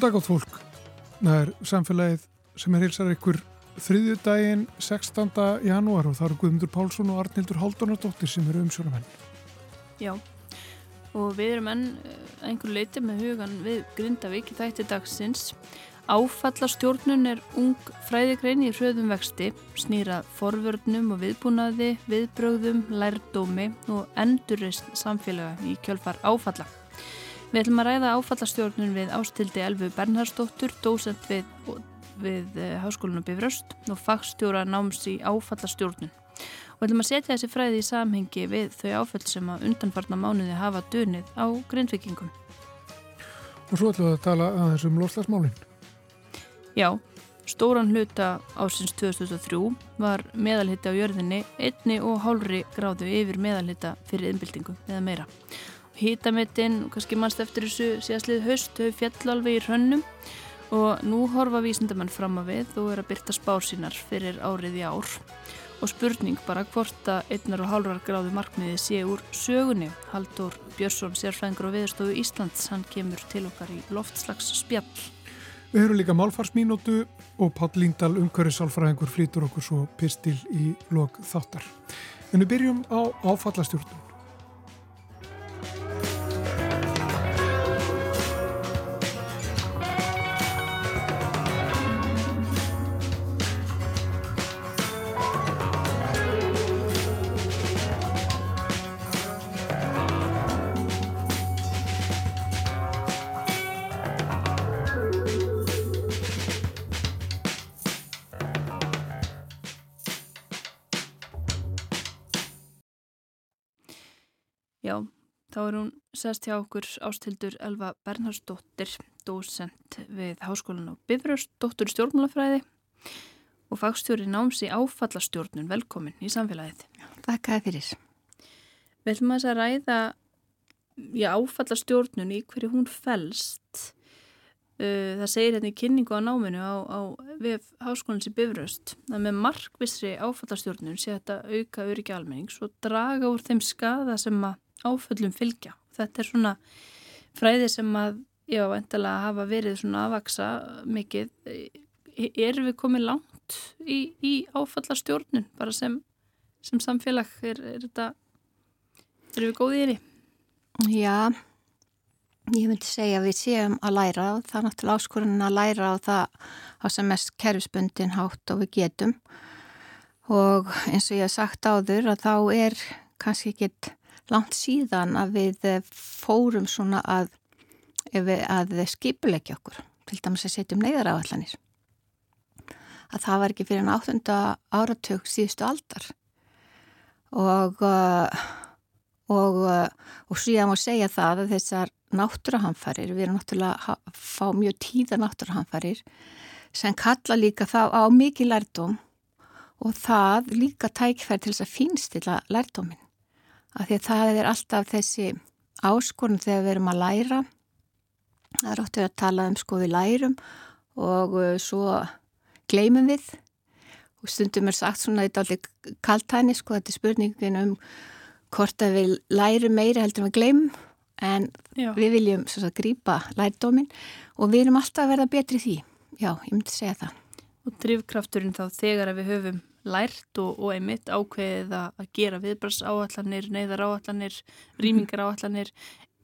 og dagátt fólk. Það er samfélagið sem er hilsar ykkur þriðju daginn 16. janúar og það eru Guðmundur Pálsson og Arnildur Haldunardóttir sem eru umsjónamenn. Já, og við erum enn eh, einhver leiti með hugan við Grindavík í þætti dagsins. Áfallastjórnun er ung fræðigrein í hröðum vexti, snýra forvörnum og viðbúnaði, viðbrögðum, lærdómi og endurist samfélaga í kjölfar áfalla. Við ætlum að ræða áfallastjórnun við Ástildi Elfu Bernhardsdóttur, dósent við, við eh, Háskólinu Bifröst og fagstjóra náms í áfallastjórnun. Og ætlum að setja þessi fræði í samhengi við þau áfall sem að undanfarna mánuði hafa dönið á grindvikingum. Og svo ætlum við að tala að þessum loslasmálinn. Já, stóran hluta ásins 2003 var meðalhitti á jörðinni einni og hálfri gráðu yfir meðalhitta fyrir innbyltingu eða meira hýtamittin, kannski mannst eftir þessu síðastlið höst, höfu fjall alveg í hrönnum og nú horfa vísindamann fram að við og er að byrta spár sínar fyrir árið í ár og spurning bara hvort að einnar og hálfrar gráðu markmiði sé úr sögunni. Haldur Björnsson, sérfræðingur og viðstofu Íslands, hann kemur til okkar í loftslags spjall. Við höfum líka málfarsmínútu og Páll Líndal, umhverjusálfræðingur, flýtur okkur svo pistil í lok þáttar. En við byrjum á áfallastjórnum. Er hún sest hjá okkur ástildur Elva Bernhardsdóttir, dósent við Háskólan á Bifröst, dóttur stjórnmálafræði og fagstjóri náms í áfallastjórnun. Velkomin í samfélagið. Takk að fyrir. Við ætlum að ræða í áfallastjórnun í hverju hún fælst. Uh, það segir hérna í kynningu á náminu á, á við Háskólanins í Bifröst að með markvistri áfallastjórnun sé þetta auka öryggi almennings og draga úr þeim skada sem að áföllum fylgja. Þetta er svona fræði sem að já, endilega hafa verið svona aðvaksa mikið. Er við komið langt í, í áfallastjórnun bara sem, sem samfélag? Er, er þetta, er við góðið í því? Já, ég myndi segja að við séum að læra og það náttúrulega áskorun að læra á það á sem mest kerfsbundin hátt og við getum og eins og ég hef sagt áður að þá er kannski ekkit langt síðan að við eh, fórum svona að, að skipulegja okkur, til dæmis að setjum neyðar áallanir. Að það var ekki fyrir en áttunda áratug síðustu aldar og, eh, og, eh, og síðan má segja það að þessar náttúrahamfarir, við erum náttúrulega að fá mjög tíða náttúrahamfarir sem kalla líka þá á mikið lærdóm og það líka tækferð til þess að fínstila lærdóminn af því að það er alltaf þessi áskorun þegar við erum að læra. Það er óttu að tala um sko við lærum og uh, svo gleymum við. Og stundum er sagt svona þetta allir kaltæni sko þetta er spurningin um hvort að við lærum meira heldur en við gleymum en já. við viljum að grípa lærdómin og við erum alltaf að verða betri því. Já, ég myndi segja það. Og drivkrafturinn þá þegar við höfum lært og, og einmitt ákveðið að gera viðbrás áallanir, neyðar áallanir, rýmingar áallanir.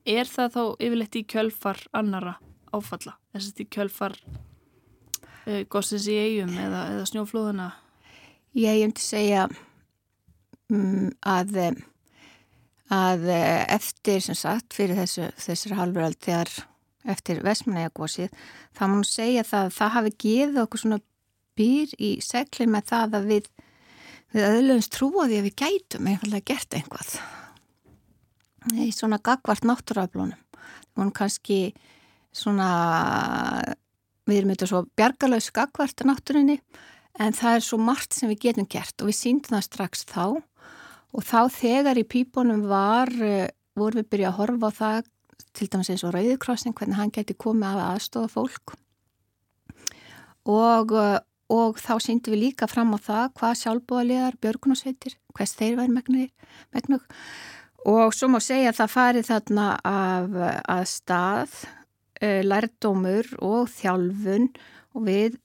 Er það þá yfirleitt í kjölfar annara áfalla? Þess að í kjölfar uh, gossins í eigum eða, eða snjóflóðuna? Ég hefndi segja um, að, að eftir sem sagt fyrir þessu, þessari halvverald þegar eftir Vestmanæja gósið, þá múnum segja það að það hafi gefið okkur svona býr í seglin með það að við, við öðlumst trúaði að við gætum einfallega gert einhvað. Í svona gagvart náttúraflunum. Það voru kannski svona, við erum eitthvað svo bjargalauðs gagvart náttúrinni en það er svo margt sem við getum gert og við síndum það strax þá og þá þegar í pípunum var, eh, vorum við byrjað að horfa á það til dæmis eins og Rauðikrossing, hvernig hann geti komið af aðstofa fólk og eh, og þá síndum við líka fram á það hvað sjálfbúðaliðar, björgunarsveitir, hvers þeir væri megnug og svo má segja að það farið þarna af, að stað uh, lærdómur og þjálfun. Og við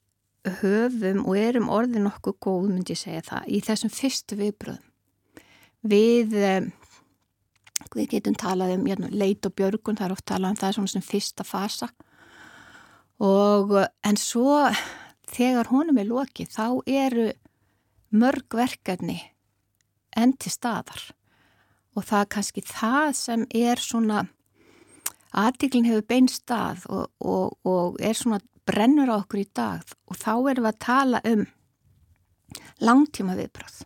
höfum og erum orðin okkur góð, myndi ég segja það, í þessum fyrstu viðbröðum. Við, um, við getum talað um jæna, leit og björgun, það er oft talað um það svona sem fyrsta fasa. Og en svo þegar honum er lokið þá eru mörg verkefni enn til staðar og það er kannski það sem er svona aðtíklinn hefur bein stað og, og, og er svona brennur á okkur í dag og þá erum við að tala um langtíma viðbröð.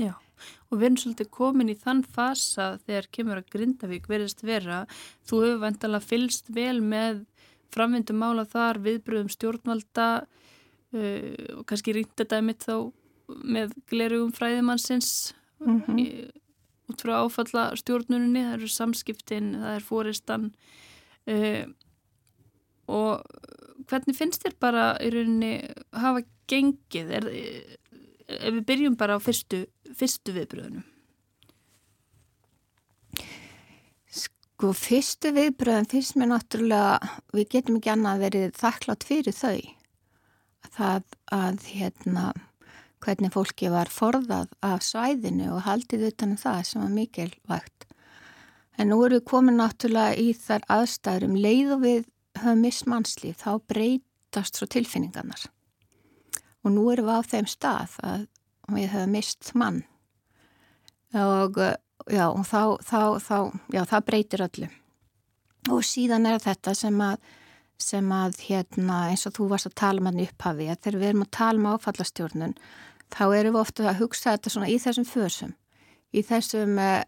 Já, og við erum svolítið komin í þann fasa þegar kemur að Grindavík verðist vera. Þú hefur vendala fylst vel með framvindum mála þar, viðbröðum stjórnvalda uh, og kannski rýndadæmið þá með glerugum fræðimannsins mm -hmm. í, út frá áfalla stjórnuninni, það eru samskiptin, það er fóristan uh, og hvernig finnst þér bara í rauninni hafa gengið? Er, ef við byrjum bara á fyrstu, fyrstu viðbröðunum Sko fyrstu viðbröðum fyrst mér náttúrulega við getum ekki annað verið þakklátt fyrir þau það að hérna hvernig fólki var forðað af svæðinu og haldið utan um það sem var mikilvægt. En nú erum við komin náttúrulega í þar aðstæðum leið og við höfum mist mannslíf þá breytast svo tilfinningarnar. Og nú erum við á þeim stað að við höfum mist mann. Og já, og þá, þá, þá, já, það breytir öllu. Og síðan er þetta sem að sem að hérna eins og þú varst að tala um hann upphafi að þegar við erum að tala um áfallastjórnun þá erum við ofta að hugsa þetta svona í þessum fösum í þessum uh,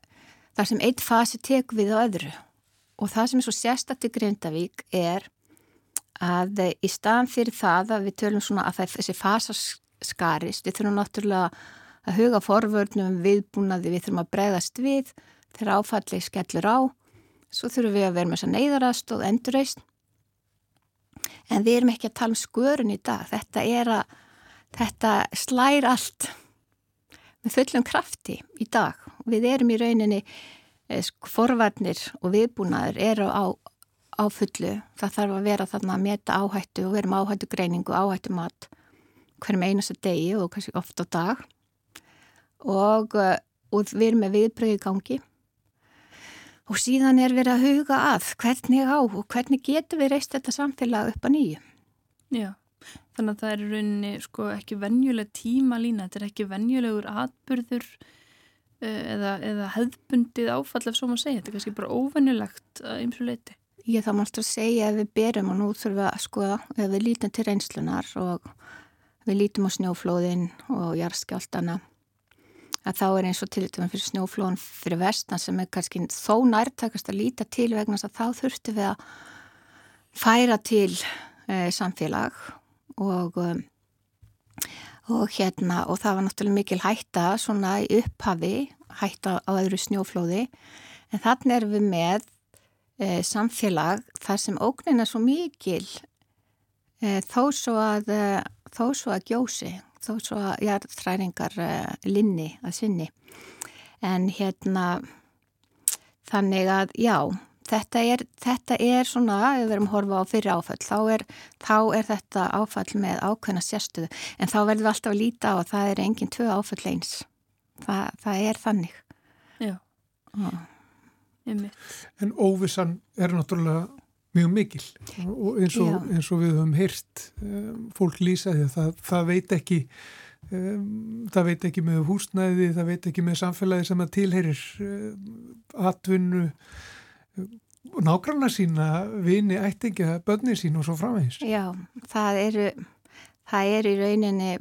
þar sem eitt fasi tek við á öðru Og það sem er svo sérstakt í Grindavík er að í staðan fyrir það að við tölum svona að þessi fasaskarist, við þurfum náttúrulega að huga forvörnum viðbúnaði, við þurfum að bregðast við þegar áfallið skellur á, svo þurfum við að vera með þessa neyðarast og endurreist. En við erum ekki að tala um skörun í dag, þetta er að, þetta slær allt með fullum krafti í dag. Við erum í rauninni Eh, forvarnir og viðbúnaður eru á, á fullu. Það þarf að vera þarna að meta áhættu og vera með áhættu greiningu, áhættu mat hverjum einasta degi og kannski ofta á dag og, eh, og við erum með viðbröði gangi og síðan er verið að huga að hvernig á og hvernig getur við reist þetta samfélag upp að nýju. Já, þannig að það er rauninni sko ekki venjuleg tíma lína, þetta er ekki venjulegur atbyrður Eh, eða, eða hefðbundið áfall ef svo maður segja, þetta er kannski bara óvennilegt að ymsu leiti. Ég þá málst að segja ef við berum og nú þurfum við að skoða ef við lítum til reynslunar og við lítum á snjóflóðin og jarðskjáltana að þá er eins og til þetta fyrir snjóflóðin fyrir vestan sem er kannski þó nærtakast að líta til vegna að þá þurftum við að færa til e, samfélag og um, og hérna og það var náttúrulega mikil hætta svona í upphafi hætta á öðru snjóflóði. En þannig erum við með e, samfélag þar sem ógnin er svo mikil e, þó svo að þó svo að gjósi þó svo að jarðtræringar e, linni að sinni en hérna þannig að já þetta er, þetta er svona, ef við erum að horfa á fyrir áfall, þá er, þá er þetta áfall með ákveðna sérstuðu en þá verðum við alltaf að líta á að það er enginn tvö áfall eins. Þa, það er þannig. Já, einmitt. En óvissan er náttúrulega mjög mikil og eins og, eins og við höfum heyrt um, fólk lýsa því að það, það veit ekki um, það veit ekki með húsnæði, það veit ekki með samfélagi sem það tilherir um, atvinnu nákvæmlega sína vini, ættinga, börni sín og svo framvegis. Já, það eru, það eru í rauninni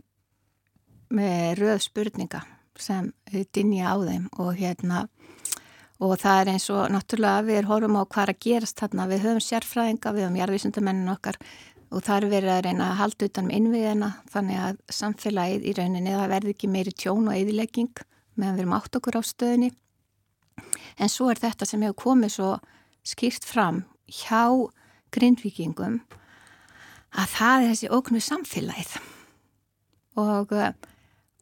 með röð spurninga sem dinja á þeim og hérna og það er eins og náttúrulega við horfum á hvað að gerast þarna, við höfum sérfræðinga, við höfum jarðvísundamennin okkar og það er verið að reyna að halda utan um innviðina þannig að samfélagið í rauninni það verði ekki meiri tjón og eðilegging meðan við erum átt okkur á stöðinni. En svo er þetta sem hefur komið svo skýrt fram hjá grindvikingum að það er þessi óknu samfélagið. Og,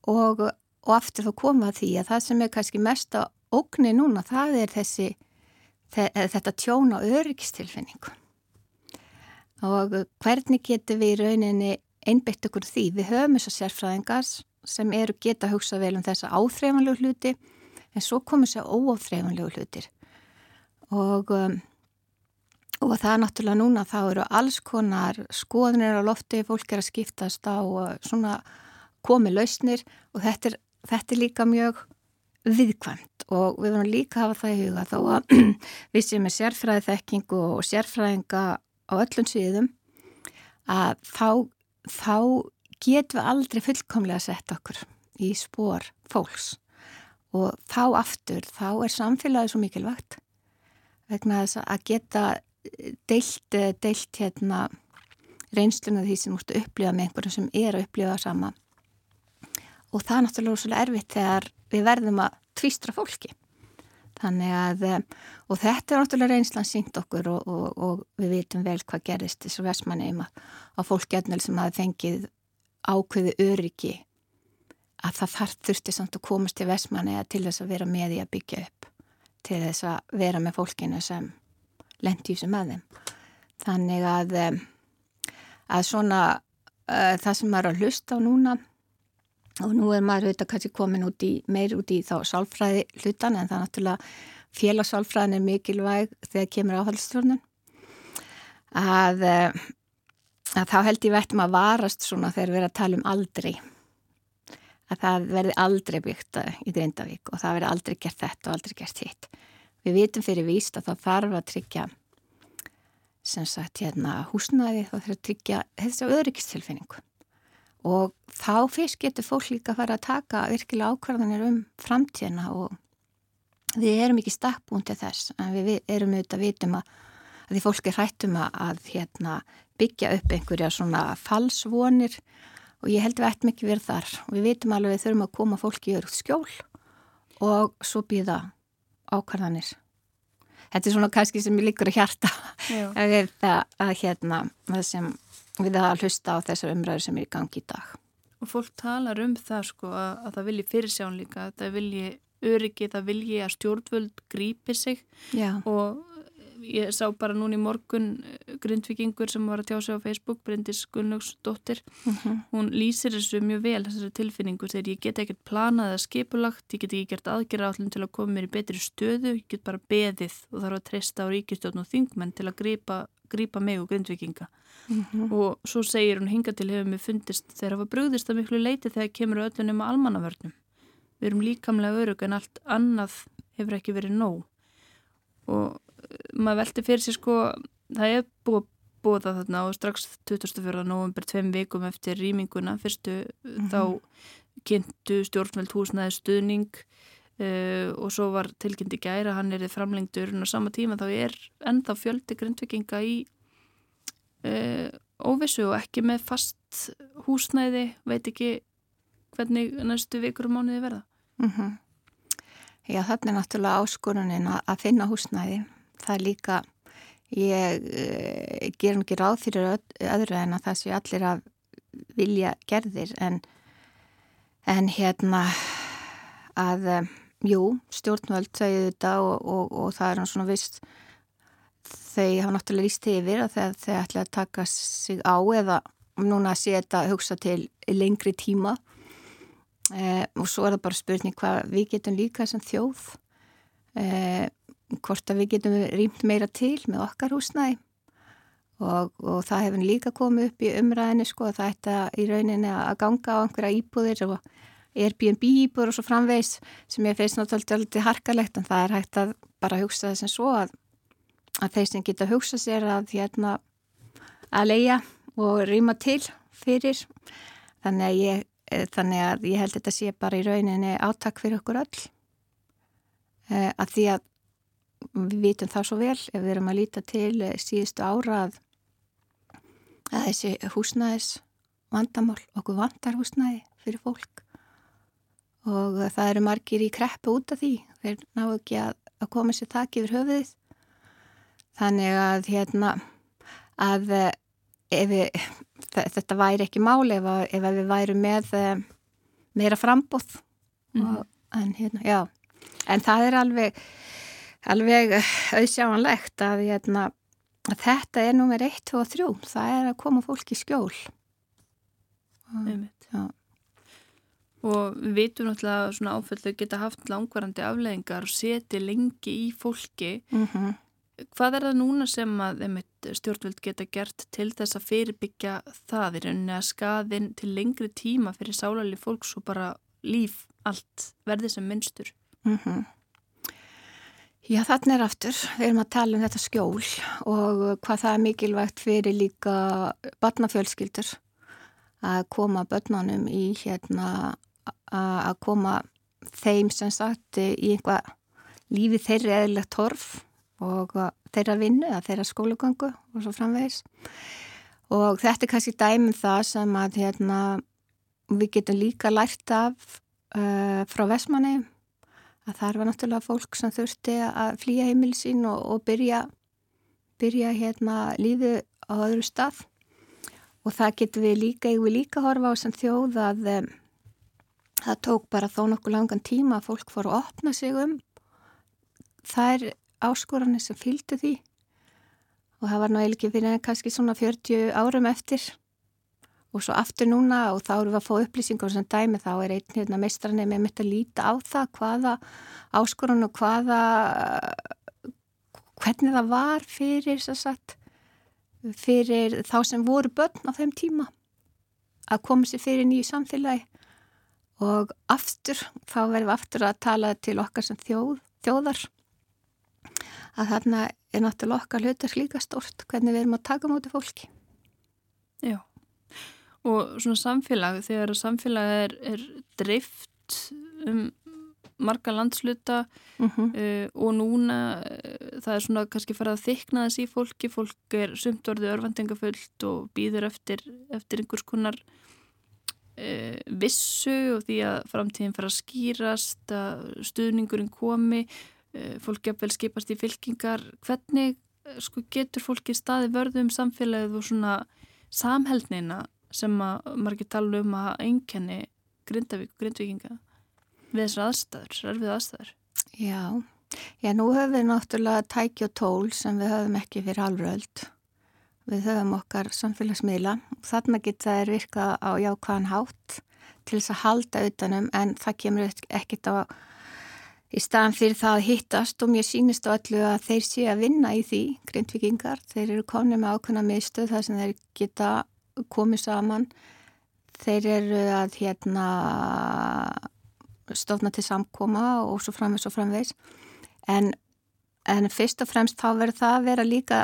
og, og aftur þá koma því að það sem er kannski mest á óknu núna það er þessi þetta tjón á öryggistilfinningu. Og hvernig getur við í rauninni einbyggt okkur því? Við höfum þess að sérfræðingar sem eru geta hugsað vel um þessa áþreifanlegu hluti en svo komur sér óáþreifanlegu hlutir. Og um, og það er náttúrulega núna þá eru alls konar skoðnir á lofti, fólk er að skiptast á svona komi lausnir og þetta er, þetta er líka mjög viðkvæmt og við verðum líka að hafa það í huga þó að við sem er sérfræði þekkingu og sérfræðinga á öllum síðum að þá, þá getum við aldrei fullkomlega að setja okkur í spór fólks. Og þá aftur, þá er samfélagið svo mikilvægt vegna þess að geta deilt, deilt hérna reynsluna því sem mústu upplifa með einhverjum sem er að upplifa sama. Og það er náttúrulega erfitt þegar við verðum að tvístra fólki þannig að og þetta er náttúrulega reynslan sínt okkur og, og, og við vitum vel hvað gerist þessu versmanni að, að fólkjörnul sem hafi fengið ákveðu öryggi að það þarf þurfti samt að komast til versmanni til þess að vera með í að byggja upp til þess að vera með fólkinu sem lendi í þessu með þeim. Þannig að, að svona uh, það sem maður er að hlusta á núna og nú er maður auðvitað kannski komin út í, meir út í þá sálfræði hlutan en það er náttúrulega félagsálfræðin er mikilvæg þegar kemur áhaldstjórnun að, að þá held ég veitum að varast svona þegar við erum að tala um aldrei að það verði aldrei byggt í Grindavík og það verði aldrei gert þetta og aldrei gert hitt. Við vitum fyrir víst að það þarf að tryggja sem sagt hérna húsnaði þá þarf að tryggja þessu öryggistilfinningu og þá fyrst getur fólk líka að fara að taka virkilega ákvarðanir um framtíðina og við erum ekki stakkbúin til þess en við erum auðvitað að vitum að, að því fólk er hrættum að, að hérna, byggja upp einhverja svona falsvonir og ég held við ættum ekki verið þar. Og við vitum alveg við þurfum að koma fólki í örugt skjól og svo býða ákvarðanir. Þetta er svona kannski sem ég líkur að hjarta. Að, að, hérna sem við að hlusta á þessar umræður sem er í gangi í dag. Og fólk talar um það sko að, að það vilji fyrirsján líka, að það vilji öryggi, það vilji að stjórnvöld grípi sig Já. og ég sá bara núni í morgun eh, grindvikingur sem var að tjá sig á Facebook Bryndis Gunnlaugsdóttir mhm. -huh. hún lýsir þessu mjög vel þessari tilfinningu þegar ég get ekkert planað eða skipulagt ég get ekki gert aðgerra állum til að koma mér í betri stöðu, ég get bara beðið og þarf að treysta á ríkistjóðn og þingmenn til að grípa, grípa mig og grindvikinga mhm. -huh. og svo segir hún hinga til hefur mér fundist þegar var brúðist að miklu leiti þegar kemur öllunum að almannavörnum við erum líkamlega örug en allt annað hefur ekki verið nóg og maður velti fyrir sig sko það er búið það þarna og strax 24. november tveim vikum eftir rýminguna fyrstu mm -hmm. þá kynntu stjórnveld húsnaði stuðning uh, og svo var tilkynnt í gæra hann er framlengtur en á sama tíma þá er ennþá fjöldi grindvikinga í uh, óvissu og ekki með fast húsnæði veit ekki hvernig næstu vikur og mánuði verða mm -hmm. Já, þarna er náttúrulega áskorunin að finna húsnæði það er líka ég e, ger ekki ráð fyrir öðru en að það sé allir að vilja gerðir en, en hérna að jú, stjórnvöld segju þetta og, og, og það er svona vist þau hafa náttúrulega líst yfir að þegar þau ætla að taka sig á eða núna að setja hugsa til lengri tíma. E, og svo er það bara spurning hvað við getum líka sem þjóð e, hvort að við getum rýmt meira til með okkar húsnæði. Og, og það hefur líka komið upp í umræðinni sko að það ætti í rauninni að ganga á einhverja íbúðir og Airbnb íbúður og svo framvegs sem ég feist náttúrulega alltaf harkalegt en það er hægt að bara hugsa þess en svo að, að þeir sem geta hugsa sér að hérna að leia og rýma til fyrir. Þannig að ég, þannig að ég held þetta sé bara í rauninni áttak fyrir okkur öll. Eh, að því að við vitum það svo vel ef við erum að líta til eh, síðustu ára að, að þessi húsnæðis vandamál, okkur vandar húsnæði fyrir fólk og það eru margir í kreppu út af því. Þeir ná ekki að, að koma sér takk yfir höfuðið. Þannig að hérna að eh, við, þetta væri ekki máli ef, að, ef við væri með eh, meira frambóð mm -hmm. en hérna, já. En það er alveg alveg auðsjáanlegt að, hérna, þetta er nummer 1, 2 og 3 það er að koma fólk í skjól. Einmitt. Og við vitum náttúrulega að svona áföllu geta haft langvarandi afleðingar og seti lengi í fólki mm -hmm. hvað er það núna sem að einmitt, stjórnvöld geta gert til þess að fyrirbyggja það í rauninni að skaðin til lengri tíma fyrir sálarli fólks og bara líf allt verði sem minnstur mm -hmm. Já þannig er aftur við erum að tala um þetta skjól og hvað það er mikilvægt fyrir líka barnafjölskyldur að koma börnunum í hérna að koma þeim sem sagt í einhvað lífi þeirri eðlilegt torf og þeirra vinnu eða þeirra skólagöngu og svo framvegis. Og þetta er kannski dæmum það sem að hérna, við getum líka lært af uh, frá Vesmanni að það var náttúrulega fólk sem þurfti að flýja heimil sín og, og byrja, byrja hérna lífi á öðru stað. Og það getum við líka, ég vil líka horfa á sem þjóð að það tók bara þó nokkuð langan tíma að fólk fór að opna sig um þær áskoranir sem fylgdu því. Og það var eiginlega ekki fyrir kannski svona 40 árum eftir. Og svo aftur núna og þá eru við að fá upplýsingar sem dæmi þá er einn hérna meistrann með mitt að líta á það hvaða áskorun og hvaða hvernig það var fyrir sagt, fyrir þá sem voru börn á þeim tíma að koma sér fyrir nýju samfélagi og aftur, þá verðum við aftur að tala til okkar sem þjóð, þjóðar. Að þarna er náttúrulega okkar hlutar líka stort hvernig við erum að taka mútið fólki. Já. Og svona samfélag, þegar samfélag er, er drift um marga landsluta uh -huh. uh, og núna uh, það er svona kannski farið að þykna þess í fólki fólk er sumt orðið örvendingafullt og býður eftir, eftir einhvers konar vissu og því að framtíðin fara að skýrast, að stuðningurinn komi, e, fólk gefvel skipast í fylkingar. Hvernig e, sko, getur fólki staði vörðu um samfélagið og svona samhældnina sem að margir tala um að einkenni Grindavík og Grindvíkinga við þessar aðstæður, þessar erfið aðstæður? Já, já nú höfum við náttúrulega tæki og tól sem við höfum ekki fyrir halvröld Við höfum okkar samfélagsmiðla. Þarna geta þær virka á jákvæðan hátt til þess að halda utanum en það kemur ekkert á í staðan fyrir það að hittast og mér sínist á öllu að þeir sé að vinna í því, grindvikingar, þeir eru komnið með ákveðna miðstöð þar sem þeir geta komið saman, þeir eru að hérna stofna til samkoma og svo framvegs og framvegs en, en fyrst og fremst þá verður það að vera líka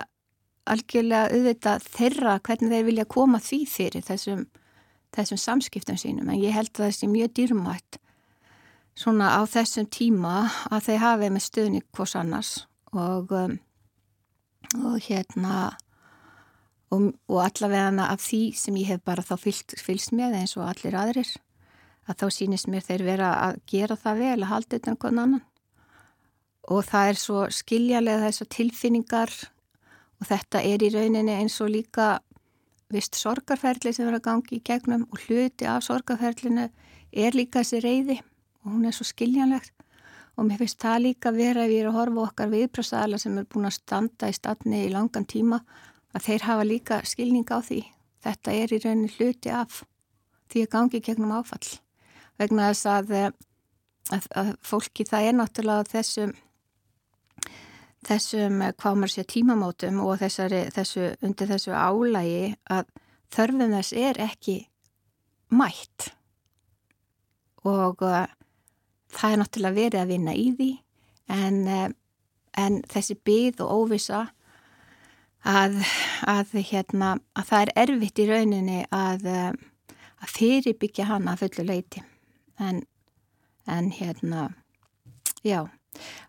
algjörlega auðvitað þeirra hvernig þeir vilja koma því fyrir þessum, þessum samskiptum sínum. En ég held að það sé mjög dýrmætt svona á þessum tíma að þeir hafi með stöðning hvors annars. Og, um, og hérna og, og allavega af því sem ég hef bara þá fylst, fylst með eins og allir aðrir að þá sínist mér þeir vera að gera það vel að halda þetta einhvern annan. Og það er svo skiljalega þessar tilfinningar og þetta er í rauninni eins og líka vist sorgarferðli sem verður að gangi í gegnum og hluti af sorgarferðlinu er líka þessi reyði og hún er svo skiljanlegt og mér finnst það líka vera ef ég er að horfa okkar viðprösaðala sem er búin að standa í statni í langan tíma að þeir hafa líka skilning á því. Þetta er í rauninni hluti af því að gangi í gegnum áfall. Vegna þess að, að, að fólki það er náttúrulega þessum þessum, eh, maður sé, tímamótum og þessari, þessu, undir þessu álægi að þörfum þess er ekki mætt. Og uh, það er náttúrulega verið að vinna í því en, uh, en þessi byggð og óvisa að, að, hérna, að það er erfitt í rauninni að, að fyrirbyggja hana fullu leiti en, en hérna, já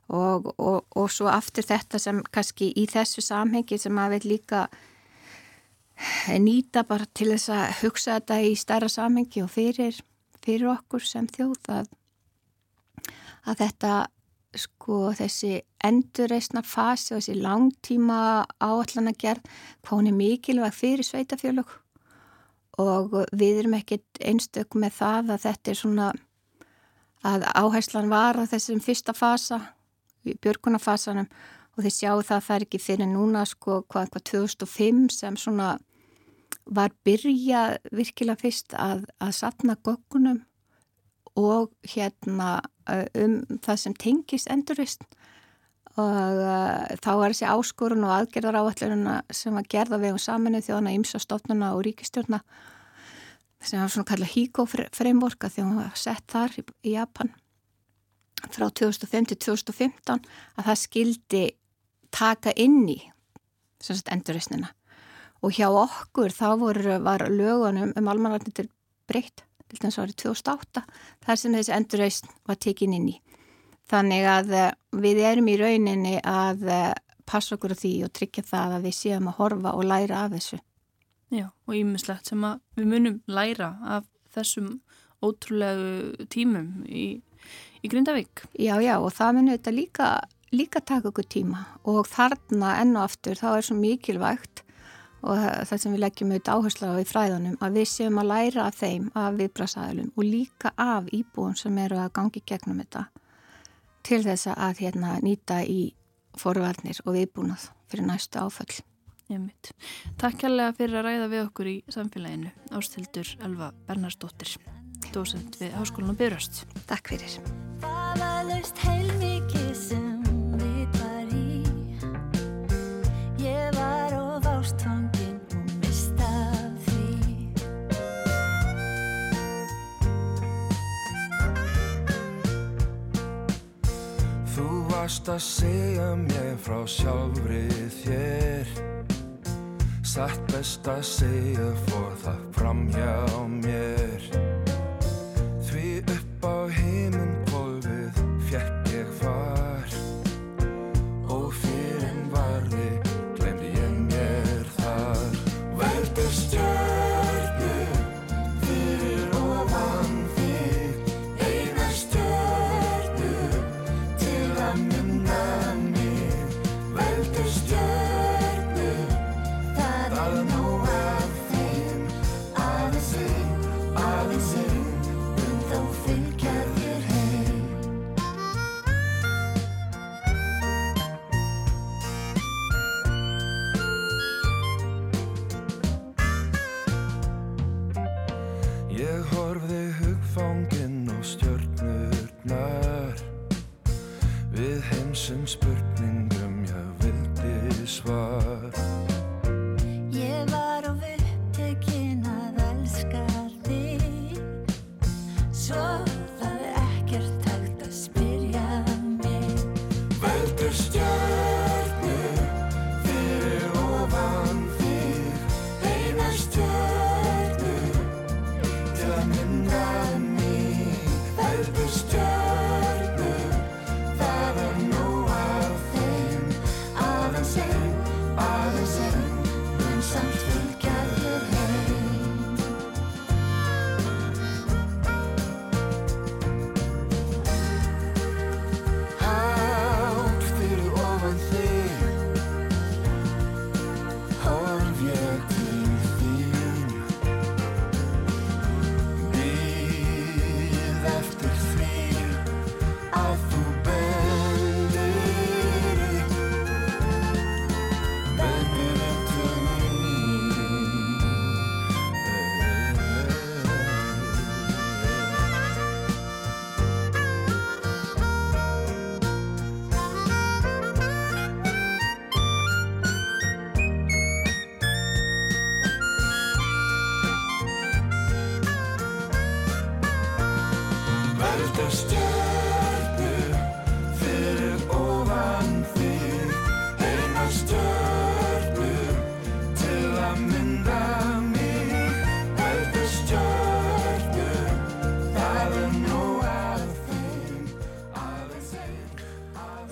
og, og, og svo aftur þetta sem kannski í þessu samhengi sem maður vil líka nýta bara til þess að hugsa þetta í stærra samhengi og fyrir, fyrir okkur sem þjóð að, að þetta sko þessi endurreysna fasi og þessi langtíma áallan að gerð hvað hún er mikilvæg fyrir sveitafjölug og við erum ekkit einstök með það að þetta er svona að áherslan var á þessum fyrsta fasa, björgunafasanum og þið sjáu það það er ekki fyrir núna sko hvað eitthvað 2005 sem svona var byrja virkilega fyrst að, að sapna göggunum og hérna um það sem tengist endurvist og uh, þá var þessi áskorun og aðgerðar áallurina sem var gerða við um saminu þjóðana ímsastofnuna og ríkistjórna sem var svona kallað að því hún var sett þar í, í Japan frá 2005 til 2015 að það skildi taka inn í endurreysnina og hjá okkur þá voru, var lögunum um almanarnir breytt til þess að árið 2008 þar sem þessi endurreysn var tekin inn í. Þannig að eh, við erum í rauninni að eh, passa okkur á því og tryggja það að við séum að horfa og læra af þessu Já, og ímislegt sem að við munum læra af þessum ótrúlegu tímum í, í Grindavík. Já, já, og það munum þetta líka, líka taka okkur tíma og þarna enn og aftur þá er svo mikilvægt og það sem við leggjum auðvitað áherslu á í fræðanum að við séum að læra af þeim af viðbrasaðalum og líka af íbúum sem eru að gangi gegnum þetta til þess að hérna, nýta í forvarnir og viðbúnað fyrir næstu áföll. Nefnitt. Takk kærlega fyrir að ræða við okkur í samfélaginu. Ástildur Elva Bernarsdóttir, dósend við Háskólan og Byrjast. Takk fyrir. Það var löst heilmikið sem við var í. Ég var of ástfangin og mista því. Þú varst að segja mér frá sjálfrið þér Satt best að segja fór það fram hjá mér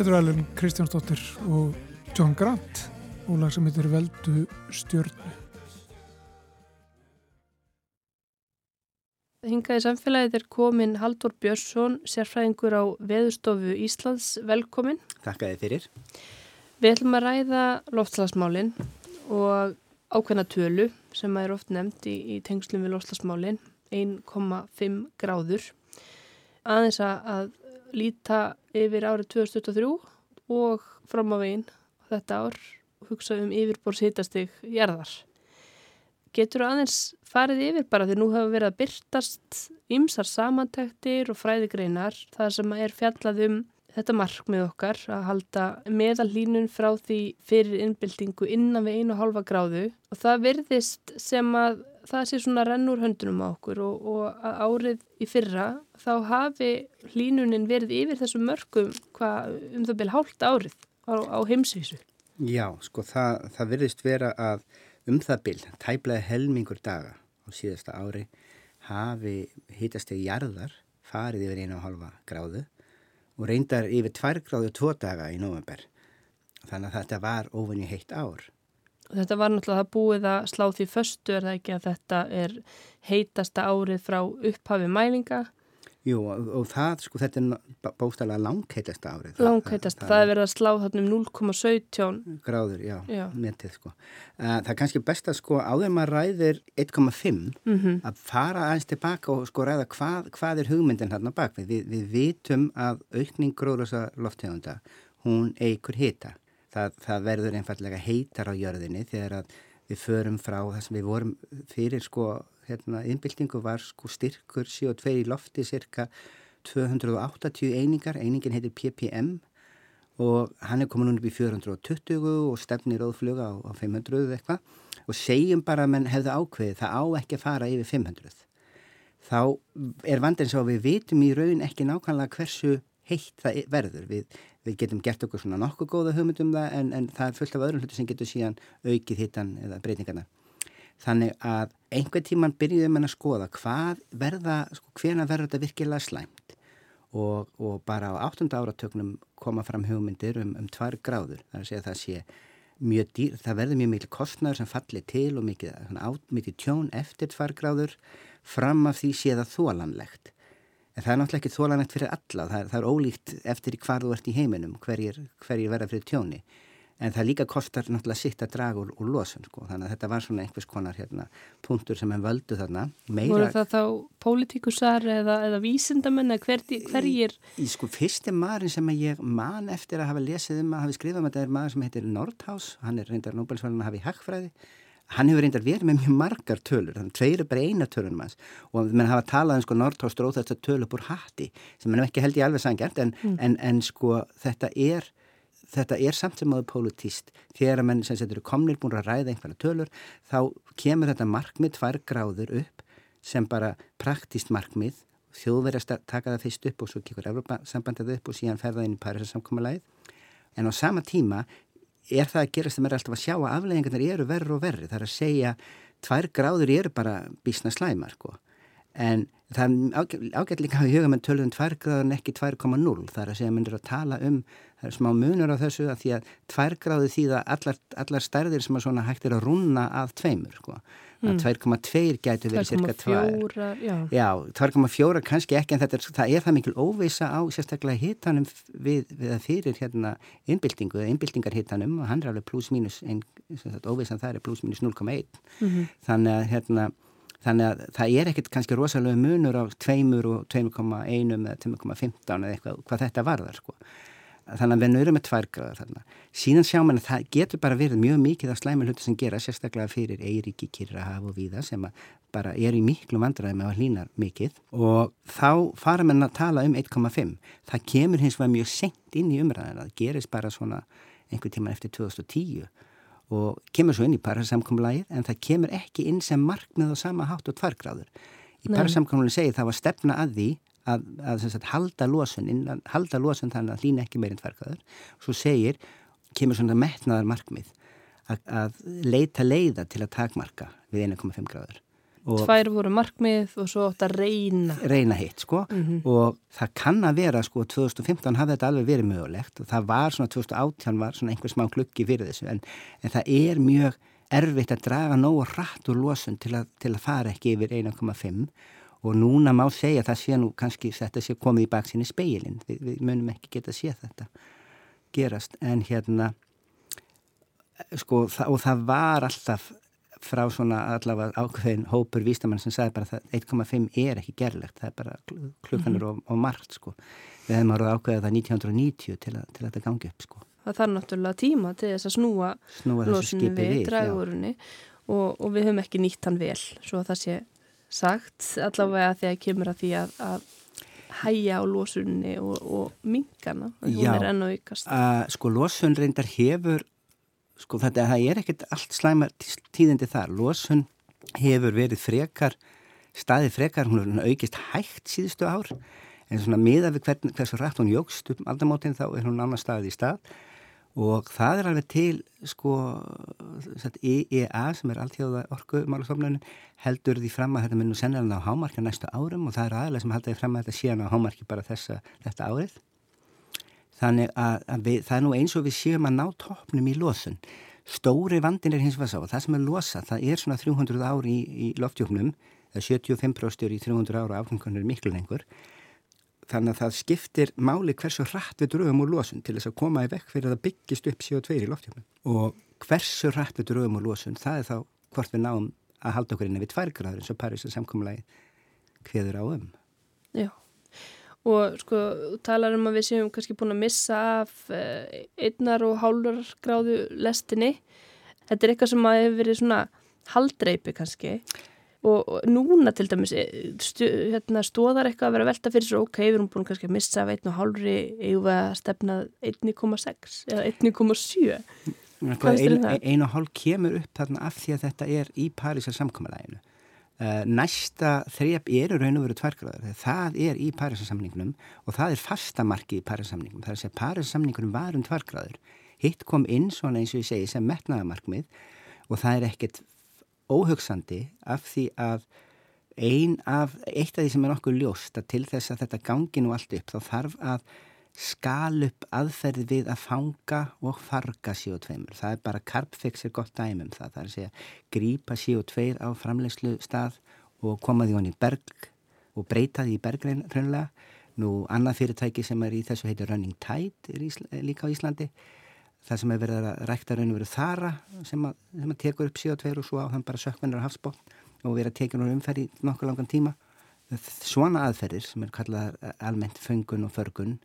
Þetta er Ellen Kristjánsdóttir og John Grant og lag sem heitir Veldu stjörnu. Hingað í samfélagið er komin Haldur Björnsson, sérfræðingur á Veðustofu Íslands. Velkomin. Þakka þið fyrir. Við ætlum að ræða loftslagsmálin og ákveðna tölu sem er oft nefnd í, í tengslum við loftslagsmálin, 1,5 gráður. Aðeins að, að líta yfir árið 2023 og fram á veginn þetta ár hugsa um yfirbórs hitastig jarðar. Getur aðeins farið yfir bara því nú hefur verið að byrtast ymsar samantæktir og fræðigreinar það sem er fjallað um þetta markmið okkar að halda meðallínun frá því fyrir innbyltingu innan við einu halva gráðu og það virðist sem að það sé svona rennur höndunum á okkur og, og árið í fyrra þá hafi hlínunin verið yfir þessum mörgum hvað um það byrja hálft árið á, á heimsvísu. Já, sko það, það virðist vera að um það byrja tæplega helmingur daga á síðasta ári hafi hitast í jarðar farið yfir einu og halva gráðu og reyndar yfir tvær gráðu tvo daga í november. Þannig að þetta var ofinni heitt ár. Þetta var náttúrulega búið að slá því föstu er það ekki að þetta er heitasta árið frá upphafi mælinga? Jú og, það sko þetta er bóstalega langheitasta árið. Langheitasta, það, það, það er verið að slá þarna um 0,17 gráður, já, já. metið sko. Það er kannski best að sko áður maður ræðir 1,5 mm -hmm. að fara aðeins tilbaka og sko ræða hvað, hvað er hugmyndin hérna bak. Við, við vitum að aukning gróðlösa loftegunda, hún eigur hita það, það verður einfallega heitar á jörðinni þegar að við förum frá það sem við vorum fyrir sko, hérna, innbyltingu var sko styrkur CO2 í lofti cirka 280 einingar, einingin heitir ppm og hann er komin upp í 420 og stefnir óðfluga á, á 500 eitthvað. Og segjum bara að mann hefði ákveðið það á ekki að fara yfir 500 þá er vandin svo að við vitum í raun ekki nákvæmlega hversu heitt það verður. Við, við getum gert okkur svona nokkuð góða hugmyndum það en, en það er fullt af öðrum hlutu sem getur síðan aukið hittan eða breytingarna. Þannig að einhver tíman byrjuðum en að skoða hvað verða, sko, hvena verður þetta virkilega slæmt og, og bara á áttunda áratöknum koma fram hugmyndir um, um tvær gráður. Það er að segja að það sé mjög dýr, það verður mjög mikil kostnæður sem falli til og mikið, mikið tjón eftir tvær gráður fram af því sé það þólanlegt. En það er náttúrulega ekki þólanægt fyrir alla, það er, það er ólíkt eftir hvar þú ert í heiminum, hverjir, hverjir verða fyrir tjóni. En það líka kostar náttúrulega sitt að draga úr, úr losun, sko. þannig að þetta var svona einhvers konar hérna, punktur sem henn völdu þarna. Meira... Voru það þá pólitíkusar eða, eða vísindamenn eða hver, hverjir? Í, sko fyrsti maður sem ég man eftir að hafa lesið um að hafi skrifað um þetta er maður sem heitir Nordhaus, hann er reyndar Nobelsvælun að hafa í hagfræði hann hefur reyndar verið með mjög margar tölur þannig að tveir er bara eina tölunum hans. Og mann hafa talað um sko Northoff stróð þetta tölu búr hatti sem mann ekki held ég alveg sangjart en, mm. en, en sko þetta er þetta er samt sem áður pólitíst þegar að menn sem setur komnir búin að ræða einhverja tölur þá kemur þetta markmið tvær gráður upp sem bara praktíst markmið. Þjóðverið að taka það fyrst upp og svo kikkur Evropa sambandið upp og síðan ferða inn í Parísa samkomalæð en á sama tíma er það að gerast þegar maður er alltaf að sjá að afleggingarnar eru verri og verri. Það er að segja tvær gráður eru bara bísna slæmar sko. en það er ágætt líka að huga með tölum tvær gráður en ekki 2,0 það er að segja að myndir að tala um það er smá munur á þessu að því að tvær gráður því að allar, allar stærðir sem að svona hægt er að rúna af tveimur sko. Mm. 2,2 gætu verið cirka 2 já, 2,4 kannski ekki en er, það er það mikil óveisa á sérstaklega hittanum við, við að fyrir hérna innbyltingu eða innbyltingar hittanum og hann er alveg pluss mínus óveisan það er pluss mínus 0,1 mm -hmm. þannig að hérna Þannig að það er ekkert kannski rosalega munur á 2 og 2,1 eða 2,15 eða eitthvað hvað þetta varðar sko þannig að við nörum með tvær gráður þarna. Síðan sjá mann að það getur bara verið mjög mikið af slæmi hluti sem gera sérstaklega fyrir Eiríki, Kirrahaf og Víða sem bara er í miklu vandræði með að hlýna mikið og þá fara mann að tala um 1,5. Það kemur hins vegar mjög sent inn í umræðina, það gerist bara svona einhver tíma eftir 2010 og kemur svo inn í parasamkomlægið en það kemur ekki inn sem markmið á sama hátt og tværgráður. Í parasamkomlægið segir það var stefna að því að, að sagt, halda losun innan, halda losun þannig að hlýna ekki meirinn tverkaður svo segir, kemur svona metnaðar markmið að, að leita leiða til að takmarka við 1,5 gráður. Tvær voru markmið og svo átt að reyna. Reyna hitt sko. Mm -hmm. og það kann að vera sko 2015 hafði þetta alveg verið mögulegt og það var svona 2018 var svona einhver smá gluggi fyrir þessu en, en það er mjög erfitt að draga nógu rætt úr losun til að, til að fara ekki yfir 1,5 og núna má segja að það sé nú kannski þetta sé komið í baksinni speilin við, við munum ekki geta að sé þetta gerast. En hérna sko og það var alltaf frá svona allavega ákveðin hópur vístamann sem sagði bara að 1,5 er ekki gerlegt, það er bara klukkanur og, og margt sko. Við hefum árið ákveðið það 1990 til að, til að þetta gangi upp sko. Það þarf náttúrulega tíma til þess að snúa, snúa losunni við, við dragurunni og, og við höfum ekki nýtt hann vel, svo það sé sagt allavega þegar kemur að því að, að hæja á losunni og, og mingana, hún Já, er enn og ykast. Uh, sko losun reyndar hefur sko þetta það er ekkert allt slæma tíðindi þar. Losun hefur verið frekar, staðið frekar, hún er aukist hægt síðustu ár en svona miða við hvern, hversu rætt hún jógst um aldamótin þá er hún annar staðið í stað og það er alveg til sko IEA sem er alltíða orkumálastofnunin heldur því fram að þetta mun sennilega á hámarki næstu árum og það er aðlega sem haldaði fram að þetta séan á hámarki bara þessa, þetta árið. Þannig að, að við, það er nú eins og við séum að ná toppnum í losun. Stóri vandin er hins vegar sá og það sem er losa það er svona 300 ári í, í loftjóknum eða 75% í 300 ára afhengunir miklu lengur þannig að það skiptir máli hversu rætt við dröfum úr losun til þess að koma í vekk fyrir að byggist upp CO2 í loftjóknum og hversu rætt við dröfum úr losun það er þá hvort við náum að halda okkur inn við tvær gráður eins og Parísa samkommalagi hviður á um. Já. Og sko talar um að við séum kannski búin að missa af eh, einnar og hálfur gráðu lestinni. Þetta er eitthvað sem að hefur verið svona haldreipi kannski og, og núna til dæmis eh, stu, hérna, stóðar eitthvað að vera velta fyrir svo ok, við erum búin kannski að missa af einn og hálfri eigum við að stefna 1,6 eða 1,7 Einu ein og hálf kemur upp þarna af því að þetta er í Parísar samkomalæginu Uh, næsta þrejap eru raun og veru tværgráður það er í Parísasamningnum og það er fastamarki í Parísasamningnum það er að segja Parísasamningunum var um tværgráður hitt kom inn svona eins og ég segi sem metnaðamarkmið og það er ekkert óhugsandi af því að ein af, eitt af því sem er nokkuð ljóst að til þess að þetta gangi nú allt upp þá þarf að skal upp aðferði við að fanga og farga CO2. Það er bara Carbfix er gott dæmum það. Það er að segja grípa CO2 á framlegslu stað og koma því honni í berg og breyta því í bergrein raunlega. Nú annað fyrirtæki sem er í þessu heitir Running Tide líka á Íslandi. Það sem er verið að rækta raun og veru þara sem að, sem að tekur upp CO2 og svo á þann bara sökvennar á hafsbótt og verið að tekja nú umferð í nokkuð langan tíma. Svona aðferðir sem er kallað almennt föngun og förgun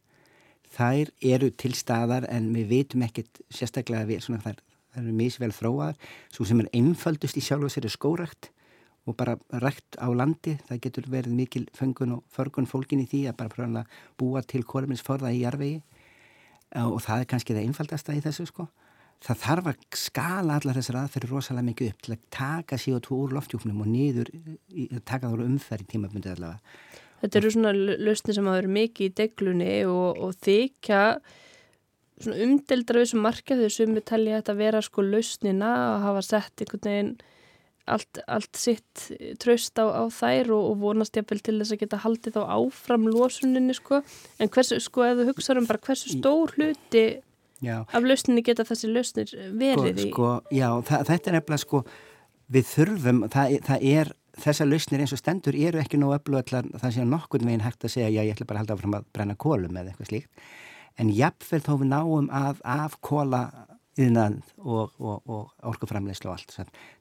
þær eru til staðar en við veitum ekkert sérstaklega við, svona, þær, þær eru mísvel þróaðar. Svo sem er einfaldust í sjálf og sér er skórakt og bara rækt á landi. Það getur verið mikil fengun og förgun fólkin í því að bara pröfa að búa til kóluminsforða í jarvegi og það er kannski það einfaldasta í þessu sko. Það þarf að skala allar þessar aðferði rosalega mikið upp til að taka CO2 úr loftjúknum og niður taka þá umferð í tímabundið allavega. Þetta eru svona lausni sem hafa verið mikið í deglunni og, og þykja umdeldra við sem markaðu sem við telja þetta að vera sko lausnina að hafa sett einhvern veginn allt, allt sitt tröst á, á þær og, og vonast jáfnvel til þess að geta haldið á áfram losuninni sko. En hversu sko ef þú hugsaður um bara hversu stór hluti já. af lausninni geta þessi lausnir verið sko, í? sko, Já, þetta er nefnilega sko við þurfum, það, það er þessar lausnir eins og stendur eru ekki nóg öllu allar það sé nokkurn veginn hægt að segja já ég ætla bara að halda áfram að brenna kólum eða eitthvað slíkt. En jafnveg þó við náum að af kóla yðnað og, og, og orkuframleyslu og allt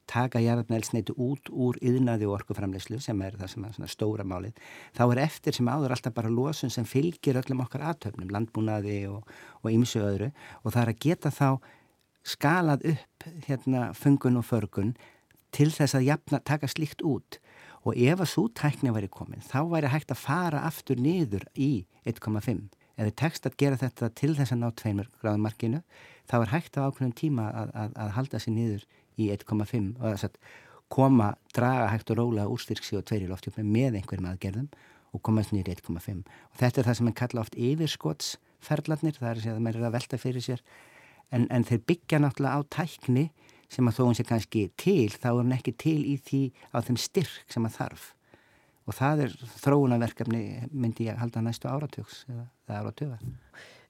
taka jarðarnælsneitu út úr yðnaði og orkuframleyslu sem er það sem er stóra málið þá er eftir sem áður alltaf bara losun sem fylgir öllum okkar aðtöfnum landbúnaði og ymsu öðru. Og það er að geta þá skalað upp hérna fungun og förgun til þess að jafna, taka slíkt út. Og ef að svo tækni væri komin þá væri hægt að fara aftur niður í 1,5 eða tekst að gera þetta til þess að ná 2 gráðumarkinu þá er hægt á ákveðum tíma að, að, að halda sér niður í 1,5 og þess að koma, draga hægt og róla úrstyrksi og tveiri loftjöfnum með einhverjum aðgerðum og komast í 1,5 og þetta er það sem er kalla oft yfirskottsferðlarnir það er að það er að velta fyrir sér. En, en þeir byggja náttúrulega á tækni sem að þó hún sé kannski til þá er hún ekki til í því á þeim styrk sem að þarf. Og það er þróunaverkefni myndi ég halda næstu áratöks eða, eða áratöga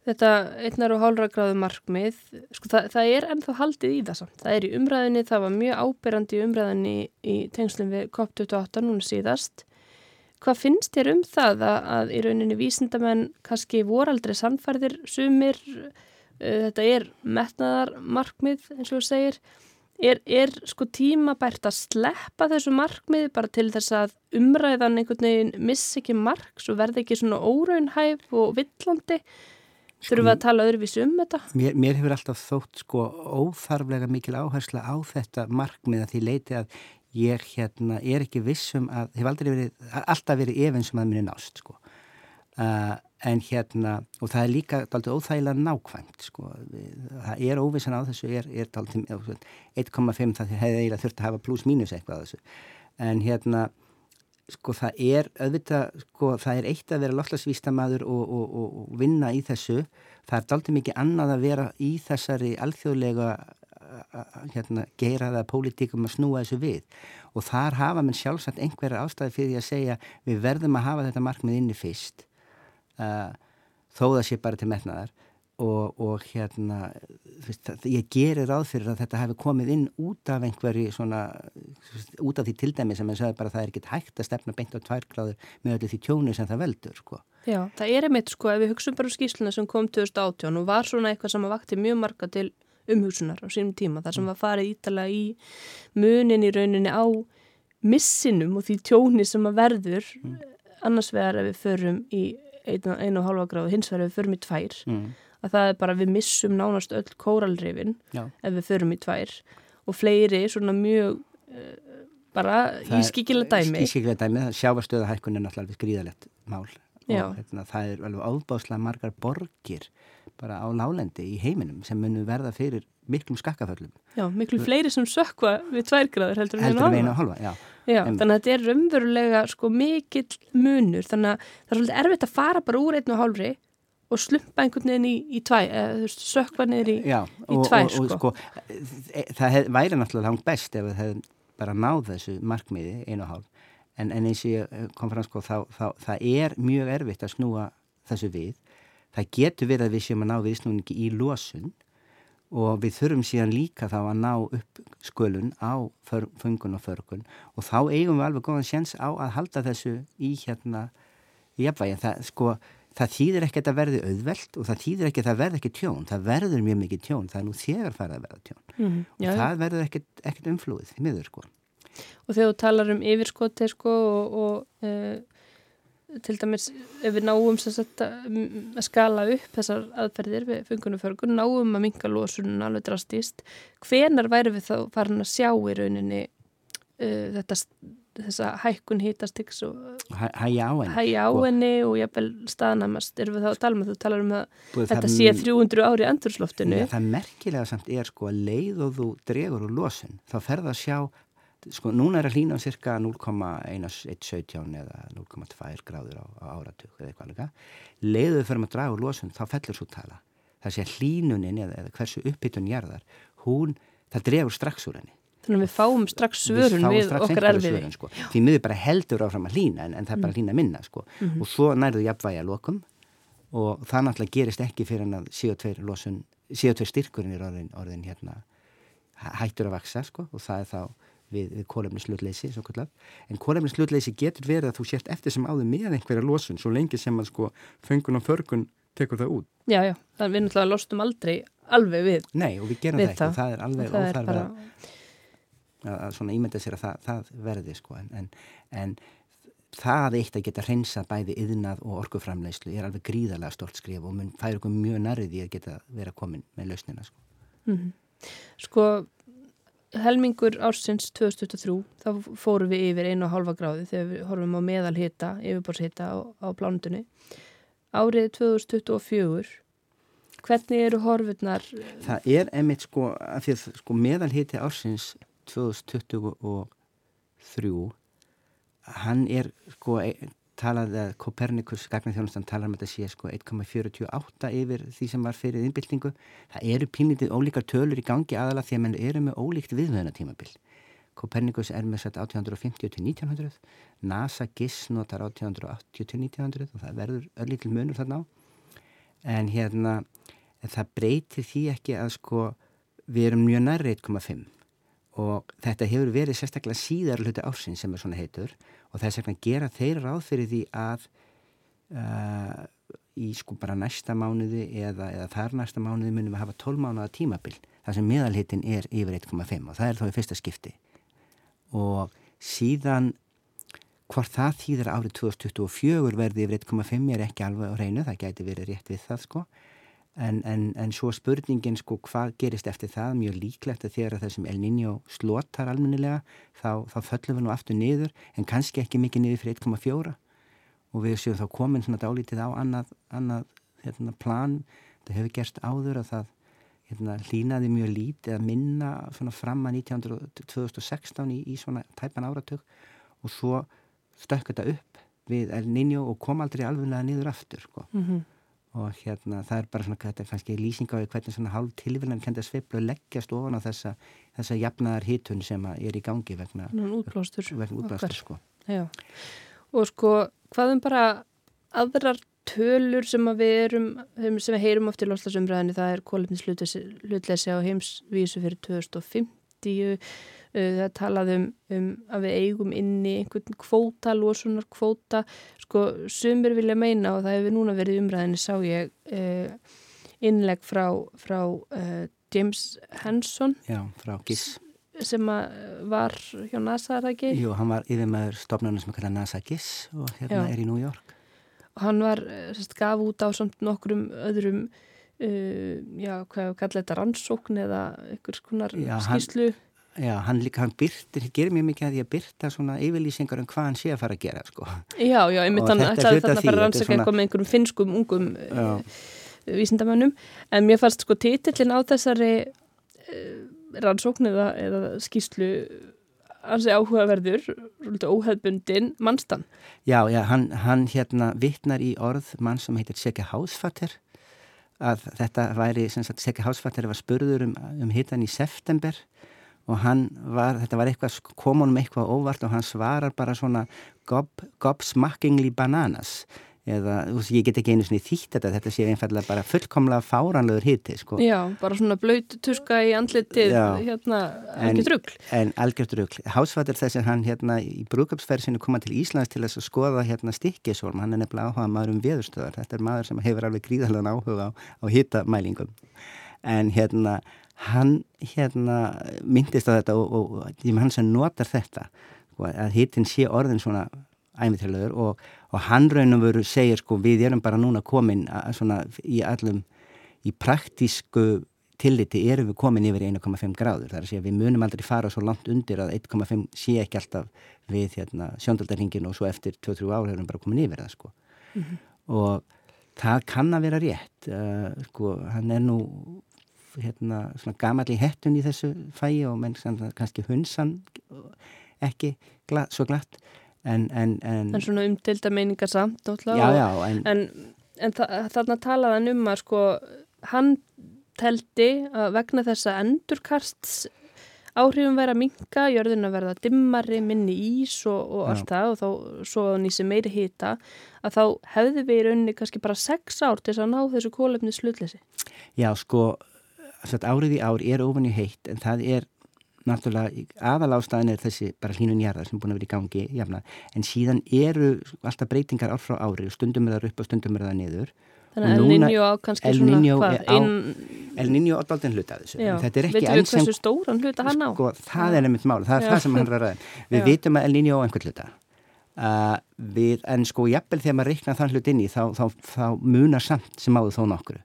Þetta einnar og hálfra gráðu markmið sko, það, það er ennþá haldið í það samt. Það er í umræðinni, það var mjög áberandi umræðinni í, tengslum við COP28 núna síðast. Hvað finnst þér um það að, að í rauninni vísindamenn kannski voraldri sannfærðir sumir, uh, þetta er metnaðar markmið eins og þú segir. Er, er sko tímabært að sleppa þessu markmiði bara til þess að umræðan einhvern veginn missi ekki mark svo verði ekki svona óraunhæf og villandi þurfum við að tala öðruvísi um þetta Mér, mér hefur alltaf þótt sko óþarflega mikil áhersla á þetta markmið að því leiti að ég hérna er ekki vissum að, hef aldrei verið, alltaf verið efinsum að minni nást sko. Uh, en hérna, og það er líka daldi óþægilega nákvæmt sko. það er óvissan á þessu er, er daldi 1,5 það hefði eiginlega þurft að hafa pluss mínus eitthvað á þessu en hérna sko það er auðvitað, sko það er eitt að vera loftlasvístamaður og, og, og, og vinna í þessu, það er daldi mikið annað að vera í þessari alþjóðlega hérna, geiraða pólitíkum að snúa þessu við. Og þar hafa mann sjálfsagt einhverja ástæði fyrir því að segja við verðum að hafa þetta markmið inni fyrst. Uh, þó það sé bara til metnaðar og, og hérna veist, ég gerir ráð fyrir að þetta hefði komið inn út af einhverju svona út af því tildæmi sem ég sagði bara það er ekkit hægt að stefna beint á tværgráður með öllu því tjónu sem það veldur sko. Já, það er einmitt sko ef við hugsun bara um skýsluna sem kom 2018 og var svona eitthvað sem vakti mjög marga til umhugsunar á sínum tíma þar sem mm. var farið ítalega í munin í rauninni á missinum og því tjóni sem að verður mm. annars vegar ef við förum í einu, einu og hálfa gráðu hins vegar ef við förum í tvær mm. Að það er bara við missum nánast öll kóralrifin ef við förum í tvær. Og fleiri svona mjög uh, bara ískikilega dæmi. Ískikilega dæmi, sjávarstöðahækkun er náttúrulega gríðalegt mál. Já. og hérna, það er alveg ábáslega margar borgir bara á lálendi í heiminum sem munum verða fyrir miklum skakkaföllum. Já, miklu fleiri sem sökva við tværgráður heldur en einu halva. Já, já þannig að þetta er raunverulega sko mikill munur. Þannig að það er svolítið erfitt að fara bara úr einu og halvri og slumpa einhvern veginn í, í tvæ, eða þú veist, sökva niður í, í tvær sko. Og, sko. E, það hef, væri náttúrulega langt best ef það hefði bara náð þessu markmiði einu og hálf en, en eins og ég eh, kom fram sko, þá, þá, það er mjög erfitt að snúa þessu við. Það getur verið að við séum að ná viðsnúningi í losun og við þurfum síðan líka þá að ná upp skölun á fungun og förgun og þá eigum við alveg góðan séns á að halda þessu í hérna í jafnvægi. Það, sko, það þýðir ekki að verði auðvelt og það þýðir ekki að það verði ekki tjón. Það verður mjög mikið tjón. Það er nú þegar farið að verða tjón. Mm -hmm. og já, það verður ekkert, ekkert umflúið miður sko og þegar þú talar um yfirskoti sko og, og e, til dæmis ef við náum sagt, að skala upp þessar aðferðir við fungunum förgun, náum að minga lósunum alveg drastíst, hvenar væri við þá farin að sjá í rauninni e, þetta þessa hækkun hýtastiks og hægja á henni, henni og jafnvel staðnamast erum við þá að tala um að þú talar um að Búið þetta sé 300 ári í andurslóftinu. Það merkilega samt er sko að leið og þú dregur úr losun þá ferða að sjá sko núna er að hlýna cirka 0,117 eða 0,2 gráður á, á áratug eða eitthvað alveg leiðuð fyrir að draga úr losun þá fellur svo tala. Það sé að hlýnunin eða, eða hversu upphittun jarðar hún, það drefur strax úr henni þannig að við fáum strax svörun við, við okkar erfiði sko. því miður bara heldur áfram að hlýna en, en það er bara að hlýna minna sko. mm -hmm. og svo nærðu jafnvægi að lokum og það náttúrulega gerist ekki fyrir að CO2 losun CO2 styrkurinn er orðin, orðin hérna, hættur að vaksa sko, og það er þá við, við kólefnislutleysi en kólefnislutleysi getur verið að þú sért eftir sem áður með einhverja losun svo lengi sem að sko fengun og förgun tekur það út. Já, já, þannig við náttúrulega lostum aldrei alveg við Nei, og við gerum við það ekki, það er alveg óþarf bara... að, svona ímynda sér að það, það verði sko en, en, en það eitt að geta hreinsa bæði yðnað og orkuframleyslu er alveg gríðarlega stort skrif og mun færi okkur mjög nærði að geta vera komin með lausnina sko. Mm -hmm. Sko helmingur ársins 2023 þá fórum við yfir einu og halva gráði þegar við horfum á meðalhita yfirbórshita á, á plánundunni árið 2024 hvernig eru horfurnar það er emitt sko, sko meðalhiti ársins 2023 hann er sko talaði að Kopernikus gagnarþjónustan talar um að þetta sé sko 1,48 yfir því sem var fyrir innbyltingu. Það eru pínlítið ólíkar tölur í gangi aðala því að mann eru með ólíkt viðvöðuna tímabil. Kopernikus er með sett 1850 til 1900, NASA GIS notar 1880 til 1900 og það verður öllítil munur þarna á. En hérna það breytir því ekki að sko við erum mjög nærri 1,5 og þetta hefur verið sérstaklega síðar hluti ársinn sem er svona heitur. Og þess vegna gera þeir ráð fyrir því að uh, í sko bara næsta mánuði eða, eða þar næsta mánuði munum við hafa 12 mánuða tímabil þar sem meðalhitin er yfir 1,5 og það er þá í fyrsta skipti. Og síðan hvort það þýðir árið 2024 verði yfir 1,5 er ekki alveg á reynu, það gæti verið rétt við það sko en, en, en svo spurningin sko hvað gerist eftir það mjög líklegt að þegar þessum El Niño slotar almennilega þá, þá föllum við nú aftur niður en kannski ekki mikið niður fyrir 1,4 og við séum þá komin svona dálítið á annað, annað hérna, plan, það hefur gerst áður að það hérna, hlýnaði mjög lítið að minna svona fram að 2016 í, í svona tæpan áratug og svo stökk þetta upp við El Niño og kom aldrei alveglega niður aftur sko. Mm -hmm. Og hérna það er bara svona þetta er kannski lýsing á hvernig svona hálf tilvílan kenda sveiflu leggjast ofan á þessa, þessa jafnaðar hitun sem er í gangi vegna útblástur, sko. og sko hvaðum bara aðrar tölur sem við erum sem við heyrum oft í loslasumræðinu það er kólefnis hlutleysi á heimsvísu fyrir 2050 Uh, það talaði um, um að við eigum inni einhvern kvóta, losunar kvóta sko sumir vilja meina og það hefur núna verið umræðinni sá ég uh, innleg frá, frá uh, James Hanson Já, frá GIS sem var hjá NASA, er það ekki? Jú, hann var yfir með stofnarnir sem kallar NASA GIS og hérna Já. er í New York og hann var, sérst, gaf út á samt nokkrum öðrum já, hvað kallar þetta rannsókn eða einhvers konar skýslu Já, hann líka, hann byrtir, gerir mjög mikið að að byrta svona yfirlýsingar um hvað hann sé að fara að gera, sko. Já, já, ég myndi hann ætlaði þarna að fara að rannsaka eitthvað með einhverjum finskum, ungum uh, vísindamönnum, en mér fannst sko títillin á þessari uh, rannsókn eða, eða skýslu hansi áhugaverður, óhefbundin mannstan. Já, já, hann, hann hérna vittnar í orð mann sem heitir Seke Hásfatter, að þetta væri, sem sagt, Seke Hásfatter var spurður um, um hittan í september og hann var, þetta var eitthvað, kom honum eitthvað óvart og hann svarar bara svona gob, gobsmackingly bananas eða, þú veist, ég get ekki einu svona þýtt þetta, þetta sé einfallega bara fullkomlega fáranlegur hitti, sko. Já, bara svona blöyt tuska í andlitið, Já, hérna, algjört rugg. En algjört rugg. Hásfattir þess að hann, hérna, í brúkapsferðsinu koma til Íslands til þess að skoða, hérna, stikkisvorm, hann er nefnilega áhuga maður um veðurstöðar, þetta er maður sem hefur alveg gríðalega áhuga á, á hittamælingum. En, hérna, hann hérna myndist á þetta og, og, og hann sem notar þetta sko, að hittin sé orðin svona æmiðtröluður og, og hann raun og veru segir sko við erum bara núna komin að, svona í allum í praktísku tilliti erum við komin yfir 1,5 gráður þar að segja við munum aldrei fara svo langt undir að 1,5 sé ekki alltaf við hérna, sjóndaldarhingin og svo eftir 2-3 ára erum við bara komin yfir það sko mm -hmm. og það kann að vera rétt uh, sko hann er nú hérna, svona gamalli hettun í þessu fæi og menn kannski hunsan ekki glatt, svo glatt en, en, en, en svona umtilda meiningar samt já, já, en, en þarna talaðan um að sko hann teldi að vegna þessa endurkasts áhrifum verið að minka, jörðin að verða dimmari, minni ís og, og allt það og þá svo nýsi meiri hýta að þá hefði við í rauninni kannski bara sex ár til að ná þessu kólefni slutleysi. Já, sko árið í ár er ofan í heitt en það er náttúrulega aðalástaðin er þessi bara hlínun jarðar sem er búin að vera í gangi jafna. en síðan eru alltaf breytingar ár frá ári og stundum er það upp og stundum er það niður Þannig að El Niño á kannski El svona hvað? In... El Niño á daldinn hluta þessu Já, sem... hversu stóran hluta hann á? Sko, það Já. er einmitt mál, það er Já. það sem hann er að ræða Við vitum að El Niño á einhvern hluta uh, við, en sko jafnvel þegar maður reikna þann hlut inn í þá, þá, þá, þá munar samt sem áður þó nokkru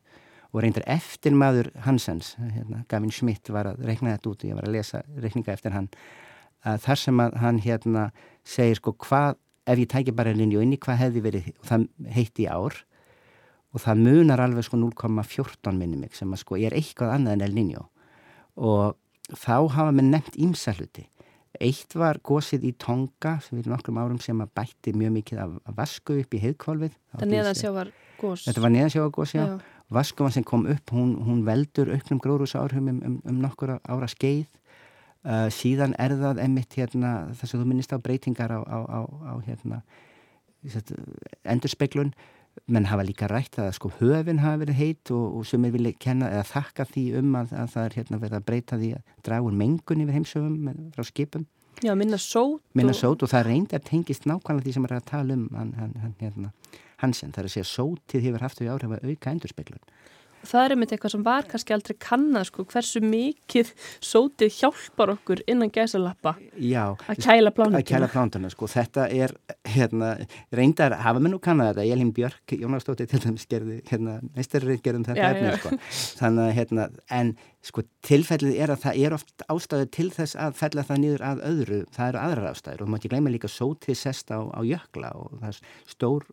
og reyndar eftir maður Hansens, hérna, Gavin Schmidt var að reikna þetta út og ég var að lesa reikninga eftir hann að þar sem að hann hérna segir sko hvað, ef ég tækir bara linju inn í hvað hefði verið, og það heitti ár og það munar alveg sko 0,14 minni mig sem að sko ég er eitthvað annað en El Niño. Og þá hafa mér nefnt ímsaluti eitt var gósið í Tonga sem við nokkrum árum sem að bætti mjög mikið af, vasku upp í heiðkvolvið Þetta var neðansjávar gós, Vaskofan sem kom upp, hún, hún veldur auknum gróðrúsáhrifum um, um, um nokkur ára skeið. Uh, síðan er það emitt hérna, þess að þú minnist á breytingar á, á, á, á hérna, endurspeglun, menn hafa líka rætt að sko höfin hafa verið heit og, og sem er vilja kenna eða þakka því um að, að það er hérna verið að breyta því að draga úr mengun yfir heimsöfum frá skipum. Já, minna sót. Minna sót og, og það reyndar tengist nákvæmlega því sem er að tala um hann, hann, hann hérna Hansen, það er að segja sótið hefur haft þau áhrif að auka endurspeglun það er einmitt eitthvað sem var kannski aldrei kannad sko, hversu mikið sótið hjálpar okkur innan gæsalappa að kæla plánutuna. Að kæla plánutuna, sko. Þetta er, hérna, reyndar, hafa mér nú kannad þetta, Elin Björk, Jónastóttir til dæmis gerði, hérna, meistarrið gerðum þetta efni, sko. Þannig að, hérna, en, sko, tilfellið er að það er oft ástæðu til þess að fella það nýður að öðru, það eru aðrar ástæður og mátt ekki gleyma líka sótið sest á, á jökla og það er stór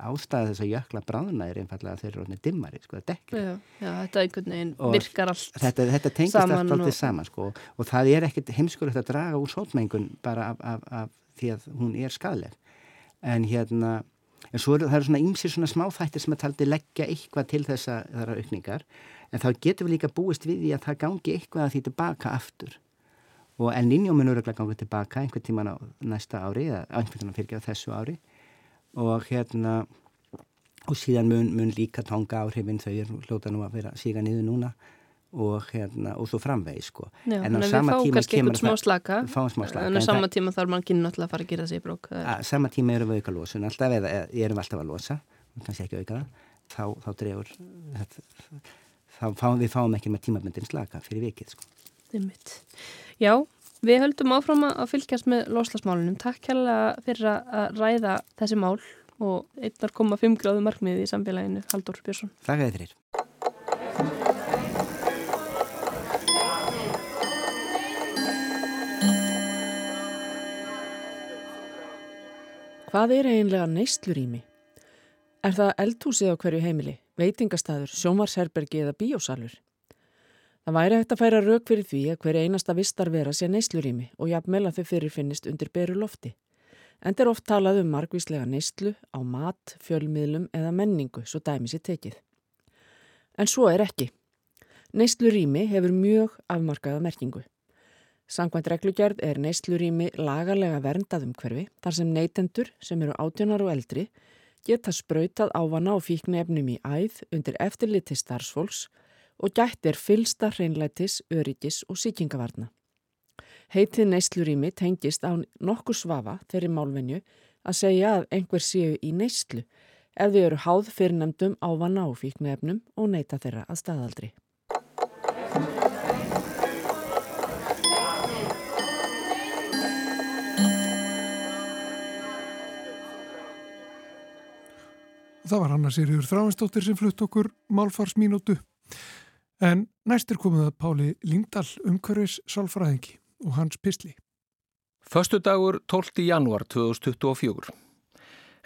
ástæða þess að jökla bráðuna er einfallega að þeir eru orðinni dimmari, sko. Já, já, þetta einhvern veginn virkar allt þetta, þetta tengist allt og... saman, sko, og það er ekkit heimskulegt að draga úr sótmengun bara af, af, af því að hún er skadleg. En hérna, en svo er það eru svona ymsir svona smáþættir sem að taldi leggja eitthvað til þessa þara aukningar, en þá getur við líka búist við því að það gangi eitthvað að því tilbaka aftur. Og en Ninjómin öruglega gangið tilbaka einhvern tíman á næsta ári, eða einhvern tíman fyrir þessu ári og hérna og síðan mun, mun líka tónga áhrifin þau er hljóta nú að vera síga niður núna og hérna og svo framvegi sko. Já, en á sama tíma kemur það slaka, smá slaka en á sama tíma þarf mann kynna alltaf að fara að gera þessi í brók að sama tíma erum við auka losun alltaf eða erum við alltaf að losa kannski ekki auka það þá, þá drefur þá fáum við fáum ekki með tímabundin slaka fyrir vikið sko. Já, Við höldum áfram að fylgjast með loslasmálunum. Takk hérlega fyrir að ræða þessi mál og 1,5 gráðu markmið í samfélaginu. Haldur Björnsson. Takk að þér. Hvað er eiginlega neystlurými? Er það eldhúsið á hverju heimili, veitingastæður, sjómarsherbergi eða bíósalur? Það væri hægt að færa rauk fyrir því að hver einasta vistar vera sé neyslurími og jafnvel að þau fyrirfinnist undir beru lofti. En er oft talað um margvíslega neyslu á mat, fjölmiðlum eða menningu svo dæmi sér tekið. En svo er ekki. Neyslurími hefur mjög afmarkaða merkingu. Sangvænt reglugjörð er neyslurími lagalega verndað um hverfi þar sem neytendur sem eru átjónar og eldri geta sprautað ávana og fíknu efnum í æð undir eftirliti starfsfólks og gættir fylsta hreinlætis, öryggis og síkingavarna. Heitið neyslurími tengist á nokkur svafa þeirri málvenju að segja að einhver séu í neyslu ef þau eru háð fyrir nefndum á vana og fíknefnum og neyta þeirra að staðaldri. Það var Hanna Sýriður Þráinsdóttir sem flutt okkur málfarsmínútu En næst komið að Páli Líndal umhverfis sálfræðingi og hans pisli. Föstu dagur 12. januar 2024.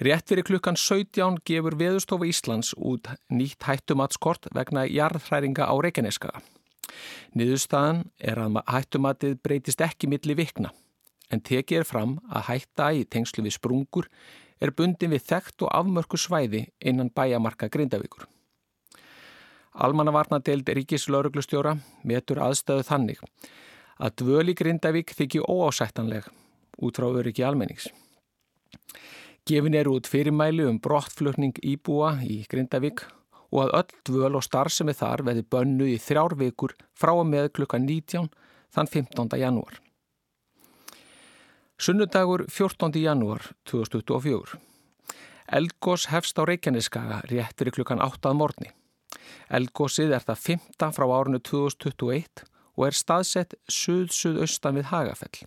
Rétt fyrir klukkan 17 gefur Veðurstofa Íslands út nýtt hættumatskort vegna jarðhræringa á Reykjaneskaða. Niðurstaðan er að hættumatið breytist ekki milli vikna, en tekið er fram að hætta í tengslu við sprungur er bundin við þekkt og afmörku svæði innan bæjamarka Grindavíkur. Almannavarnadeild Ríkislauruglustjóra metur aðstöðu þannig að dvöli Grindavík þykji óásættanleg út frá öryggi almennings. Gefin er út fyrirmæli um brottflutning íbúa í Grindavík og að öll dvöl og starfsemi þar veði bönnu í þrjár vikur frá og með klukka 19 þann 15. janúar. Sunnudagur 14. janúar 2024. Elgós hefst á Reykjaneskaga rétt fyrir klukkan 8. morgni. Elgósið er það 15 frá árinu 2021 og er staðsett suð-suðaustan við Hagafell.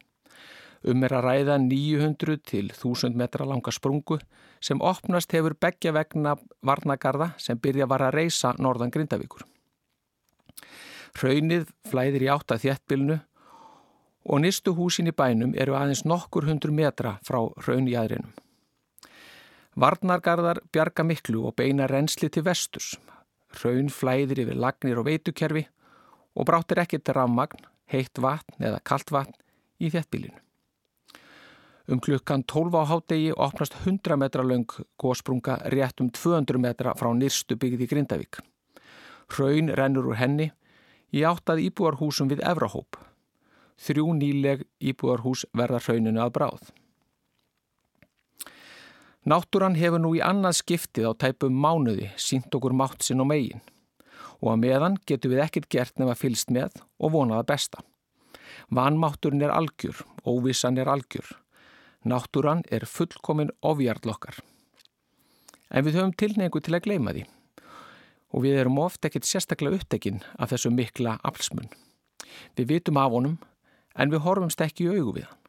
Um er að ræða 900 til 1000 metra langa sprungu sem opnast hefur begja vegna varnagarða sem byrja var að reysa norðan Grindavíkur. Hraunið flæðir í átta þjettbilnu og nýstu húsin í bænum eru aðeins nokkur hundur metra frá hraunjæðrinum. Varnargarðar bjarga miklu og beina reynsli til vesturs Raun flæðir yfir lagnir og veitukerfi og bráttir ekkert rafmagn, heitt vatn eða kallt vatn í þéttbílinu. Um klukkan 12 á hádegi opnast 100 metra laung gósprunga rétt um 200 metra frá nýrstu byggði Grindavík. Raun rennur úr henni í áttað íbúarhúsum við Evrahóp. Þrjú nýleg íbúarhús verða rauninu að bráð. Náttúran hefur nú í annað skiptið á tæpum mánuði sínt okkur mátt sinn og megin og að meðan getur við ekkert gert nefn að fylst með og vonaða besta. Vanmátturinn er algjör, óvissan er algjör. Náttúran er fullkomin ofjarlokkar. En við höfum tilneingu til að gleima því og við erum oft ekkit sérstaklega upptekinn af þessu mikla aflsmun. Við vitum af honum en við horfumst ekki í augu við hann.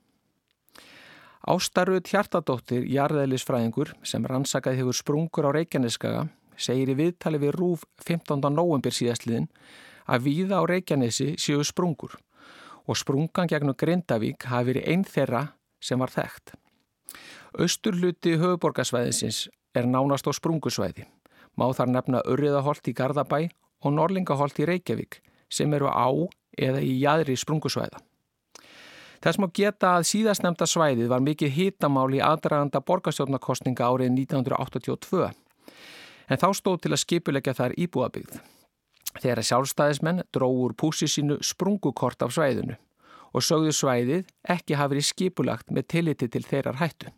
Ástarruð Hjartadóttir, jarðeðlisfræðingur sem rannsakaði hefur sprungur á Reykjaneskaga, segir í viðtali við Rúf 15. november síðastliðin að víða á Reykjanesi séu sprungur og sprungan gegnum Grindavík hafi verið einn þeirra sem var þekkt. Östurluti höfuborgarsvæðinsins er nánast á sprungusvæði. Má þar nefna Urriðaholt í Garðabæ og Norlingaholt í Reykjavík sem eru á eða í jæðri sprungusvæða. Þess má geta að síðastnemda svæðið var mikið hitamál í aðdraganda borgarstjórnarkostninga árið 1982 en þá stóð til að skipulegja þær íbúabigð. Þegar sjálfstæðismenn dróður púsi sínu sprungukort af svæðinu og sögðu svæðið ekki hafi verið skipulagt með tilliti til þeirrar hættu.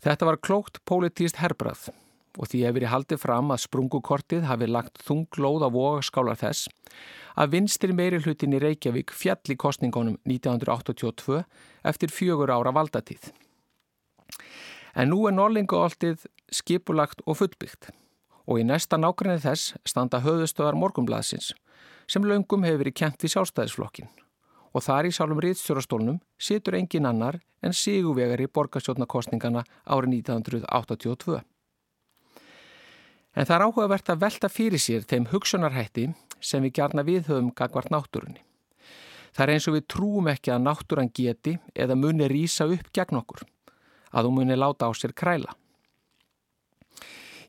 Þetta var klókt pólitíst herbrað og því hefur verið haldið fram að sprungukortið hafi lagt þunglóð á vogaskálar þess að vinstri meiri hlutin í Reykjavík fjall í kostningunum 1982 eftir fjögur ára valdatíð. En nú er Norlingaoltið skipulagt og fullbyggt og í næsta nákvæmni þess standa höðustöðar morgumblaðsins sem löngum hefur verið kent við sjálfstæðisflokkin og þar í sjálfum riðstjórastólnum situr engin annar en siguvegari borgarstjórnarkostningana árið 1982. En það er áhugavert að velta fyrir sér þeim hugsunarhætti sem við gerna viðhöfum gagvart náttúrunni. Það er eins og við trúum ekki að náttúran geti eða muni rýsa upp gegn okkur, að hún muni láta á sér kræla.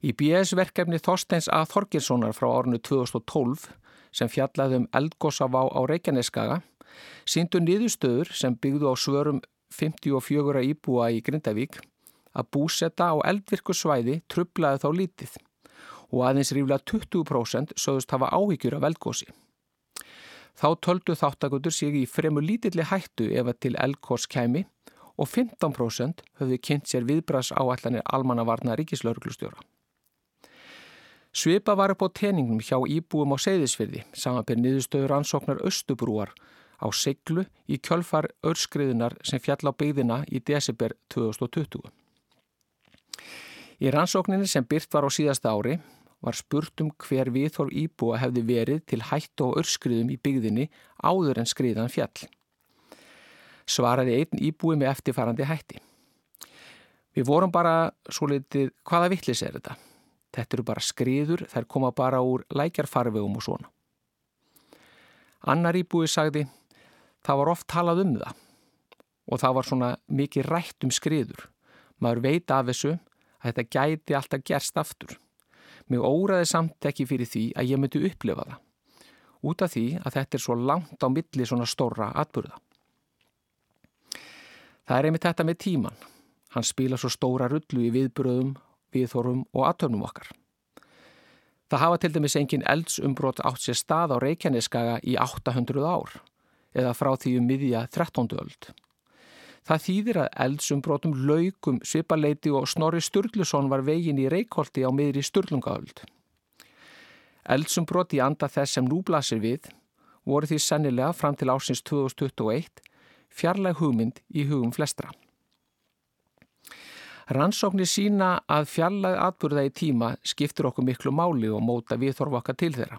Í BS-verkefni Þorsteins A. Þorgirssonar frá árinu 2012 sem fjallaði um eldgósavá á Reykjaneskaga síndu niðurstöður sem byggðu á svörum 54 íbúa í Grindavík að búsetta á eldvirku svæði trublaði þá lítið og aðeins ríflega 20% sögðust hafa áhyggjur af eldgósi. Þá töldu þáttakundur sig í fremur lítilli hættu ef að til eldgós kæmi og 15% höfðu kynnt sér viðbras áallanir almannavarna ríkislauruglustjóra. Svipa var upp á teningum hjá íbúum á seyðisfyrði samanbyrð niðurstöður ansóknar Östubrúar á seglu í kjölfar örskriðunar sem fjall á byggðina í desember 2020. Í rannsókninni sem byrt var á síðasta ári var spurt um hver viðhorf íbúa hefði verið til hættu og örskriðum í byggðinni áður en skriðan fjall. Svaraði einn íbúi með eftirfarandi hætti. Við vorum bara svo litið hvaða vittlis er þetta? Þetta eru bara skriður, þær koma bara úr lækjarfarvegum og svona. Annar íbúi sagði, það var oft talað um það og það var svona mikið rætt um skriður. Maður veit af þessu að þetta gæti alltaf gerst aftur. Mér óraði samt ekki fyrir því að ég myndi upplefa það. Út af því að þetta er svo langt á milli svona stóra atburða. Það er einmitt þetta með tíman. Hann spila svo stóra rullu í viðbröðum viðþórum og aðtöfnum okkar. Það hafa til dæmis engin eldsumbrot átt sér stað á Reykjaneskaga í 800 ár eða frá því um miðja 13. öld. Það þýðir að eldsumbrotum laugum svipaleiti og Snorri Sturluson var vegin í Reykjóldi á miðri Sturlungaöld. Eldsumbrot í anda þess sem nú blasir við voru því sennilega fram til ásins 2021 fjarlæg hugmynd í hugum flestra. Rannsóknir sína að fjallag atburða í tíma skiptir okkur miklu máli og móta við þorfa okkar til þeirra.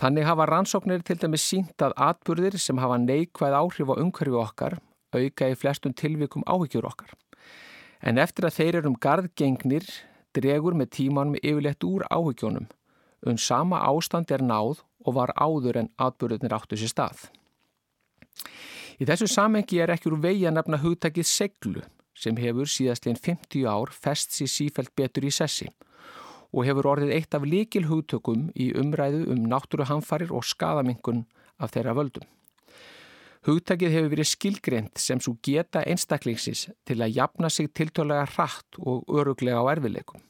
Þannig hafa rannsóknir til dæmis sínt að atburðir sem hafa neikvæð áhrif á umhverfi okkar auka í flestum tilvikum áhyggjur okkar. En eftir að þeir eru um gardgengnir dregur með tímanum yfirlegt úr áhyggjónum. Un sama ástand er náð og var áður en atburðinir áttu sér stað. Í þessu samengi er ekki úr vegi að nefna hugtakið seglu sem hefur síðastlegin 50 ár fest sér sífælt betur í sessi og hefur orðið eitt af líkil hugtökum í umræðu um náttúruhamfarir og skadamingun af þeirra völdum. Hugtakið hefur verið skilgreynd sem svo geta einstaklingsins til að jafna sig tiltölega hratt og öruglega á erfileikum.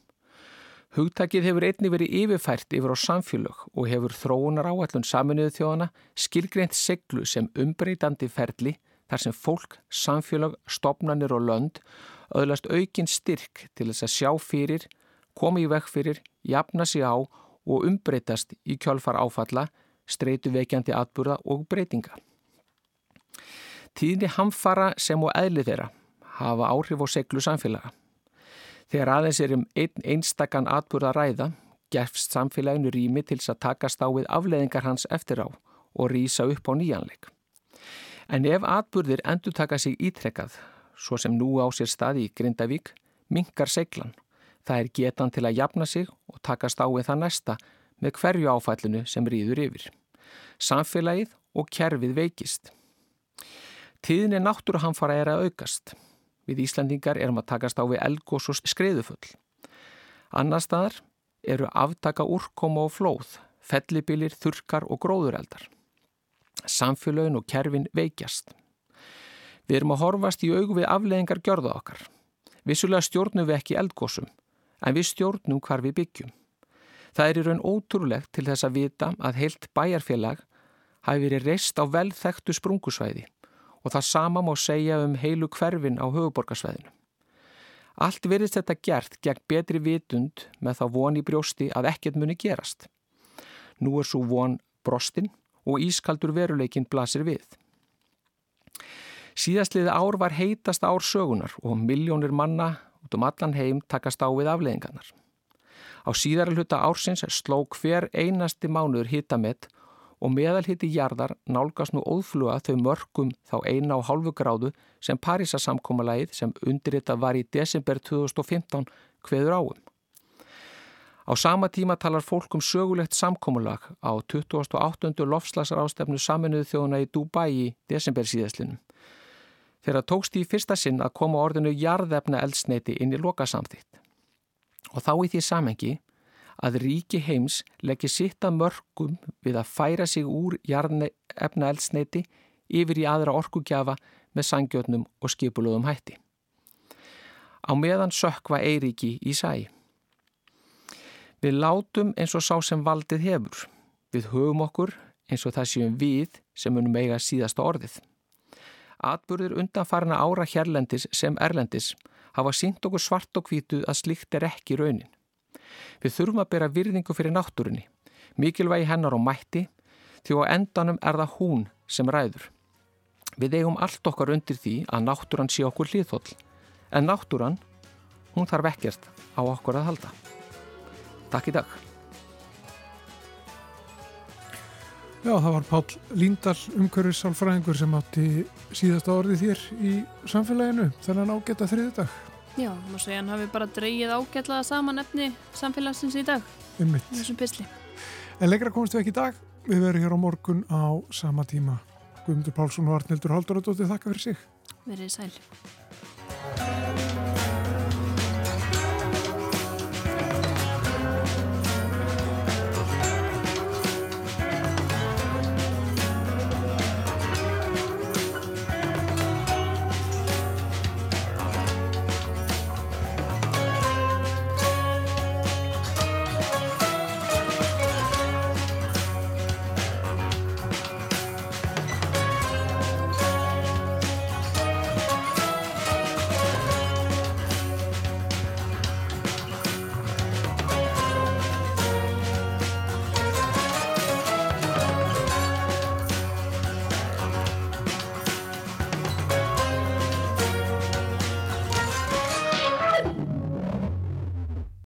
Hugtakið hefur einni verið yfirfært yfir á samfélög og hefur þróunar áallun saminuðu þjóðana skilgreynd seglu sem umbreytandi ferli þar sem fólk, samfélag, stopnarnir og lönd öðlast aukinn styrk til þess að sjá fyrir, koma í vekk fyrir, jafna sig á og umbreytast í kjálfar áfalla, streitu veikjandi atburða og breytinga. Tíðni hamfara sem og eðli þeirra hafa áhrif á seglu samfélaga. Þegar aðeins er um einn einstakann atburða ræða gefst samfélaginu rými til að takast á við afleðingar hans eftir á og rýsa upp á nýjanleik. En ef atburðir endur taka sig ítrekkað, svo sem nú á sér staði í Grindavík, minkar seglan. Það er getan til að jafna sig og takast á við það næsta með hverju áfællinu sem rýður yfir. Samfélagið og kerfið veikist. Tíðinni náttúruhamfara er að aukast. Við Íslandingar erum að takast á við elgós og skriðufull. Annar staðar eru aftaka úrkoma og flóð, fellibilir, þurkar og gróðureldar. Samfélagin og kerfin veikjast. Við erum að horfast í aug við afleðingar gjörða okkar. Vissulega stjórnum við ekki eldgósum, en við stjórnum hvar við byggjum. Það er í raun ótrúlegt til þess að vita að heilt bæjarfélag hafi verið reist á velþektu sprungusvæði og það sama má segja um heilu hverfin á höfuborgarsvæðinu. Allt verðist þetta gert gegn betri vitund með þá von í brjósti að ekkert muni gerast. Nú er svo von brostin og ískaldur veruleikin blasir við. Síðastliði ár var heitast ár sögunar og miljónir manna út um allan heim takast á við afleðingarnar. Á síðara hluta ársins sló hver einasti mánuður hitamett og meðalhitti jarðar nálgast nú óðfluga þau mörgum þá eina á hálfu gráðu sem Parísasamkómalagið sem undirritað var í desember 2015 hveður áum. Á sama tíma talar fólk um sögulegt samkómulag á 28. lofslagsrástefnu saminuðu þjóðuna í Dubai í desember síðaslinum. Þeirra tókst í fyrsta sinn að koma orðinu jarðefna eldsneiti inn í lokasamþýtt. Og þá í því samengi að ríki heims leggir sitt að mörgum við að færa sig úr jarðefna eldsneiti yfir í aðra orkugjafa með sangjötnum og skipulöðum hætti. Á meðan sökva Eiríki í sæi. Við látum eins og sá sem valdið hefur. Við höfum okkur eins og það séum við sem munum eiga síðasta orðið. Atburðir undanfarna ára hérlendis sem erlendis hafa sínt okkur svart og hvítu að slikt er ekki raunin. Við þurfum að bera virðingu fyrir náttúrunni, mikilvægi hennar og mætti, því á endanum er það hún sem ræður. Við eigum allt okkar undir því að náttúran sé okkur hlýðhóll, en náttúran, hún þarf ekkert á okkur að halda. Takk í dag. Já, það var Pál Líndal, umhverfisálfræðingur sem átti síðasta orðið þér í samfélaginu, þannig að ágæta þriði dag. Já, má segja hann hafi bara dreyið ágætlaða saman efni samfélagsins í dag. Um mitt. Þessum pisli. En lengra komumst við ekki í dag. Við verum hér á morgun á sama tíma. Guðmundur Pálsson og Arnildur Halduradóttir, þakka fyrir sig. Verið sæl.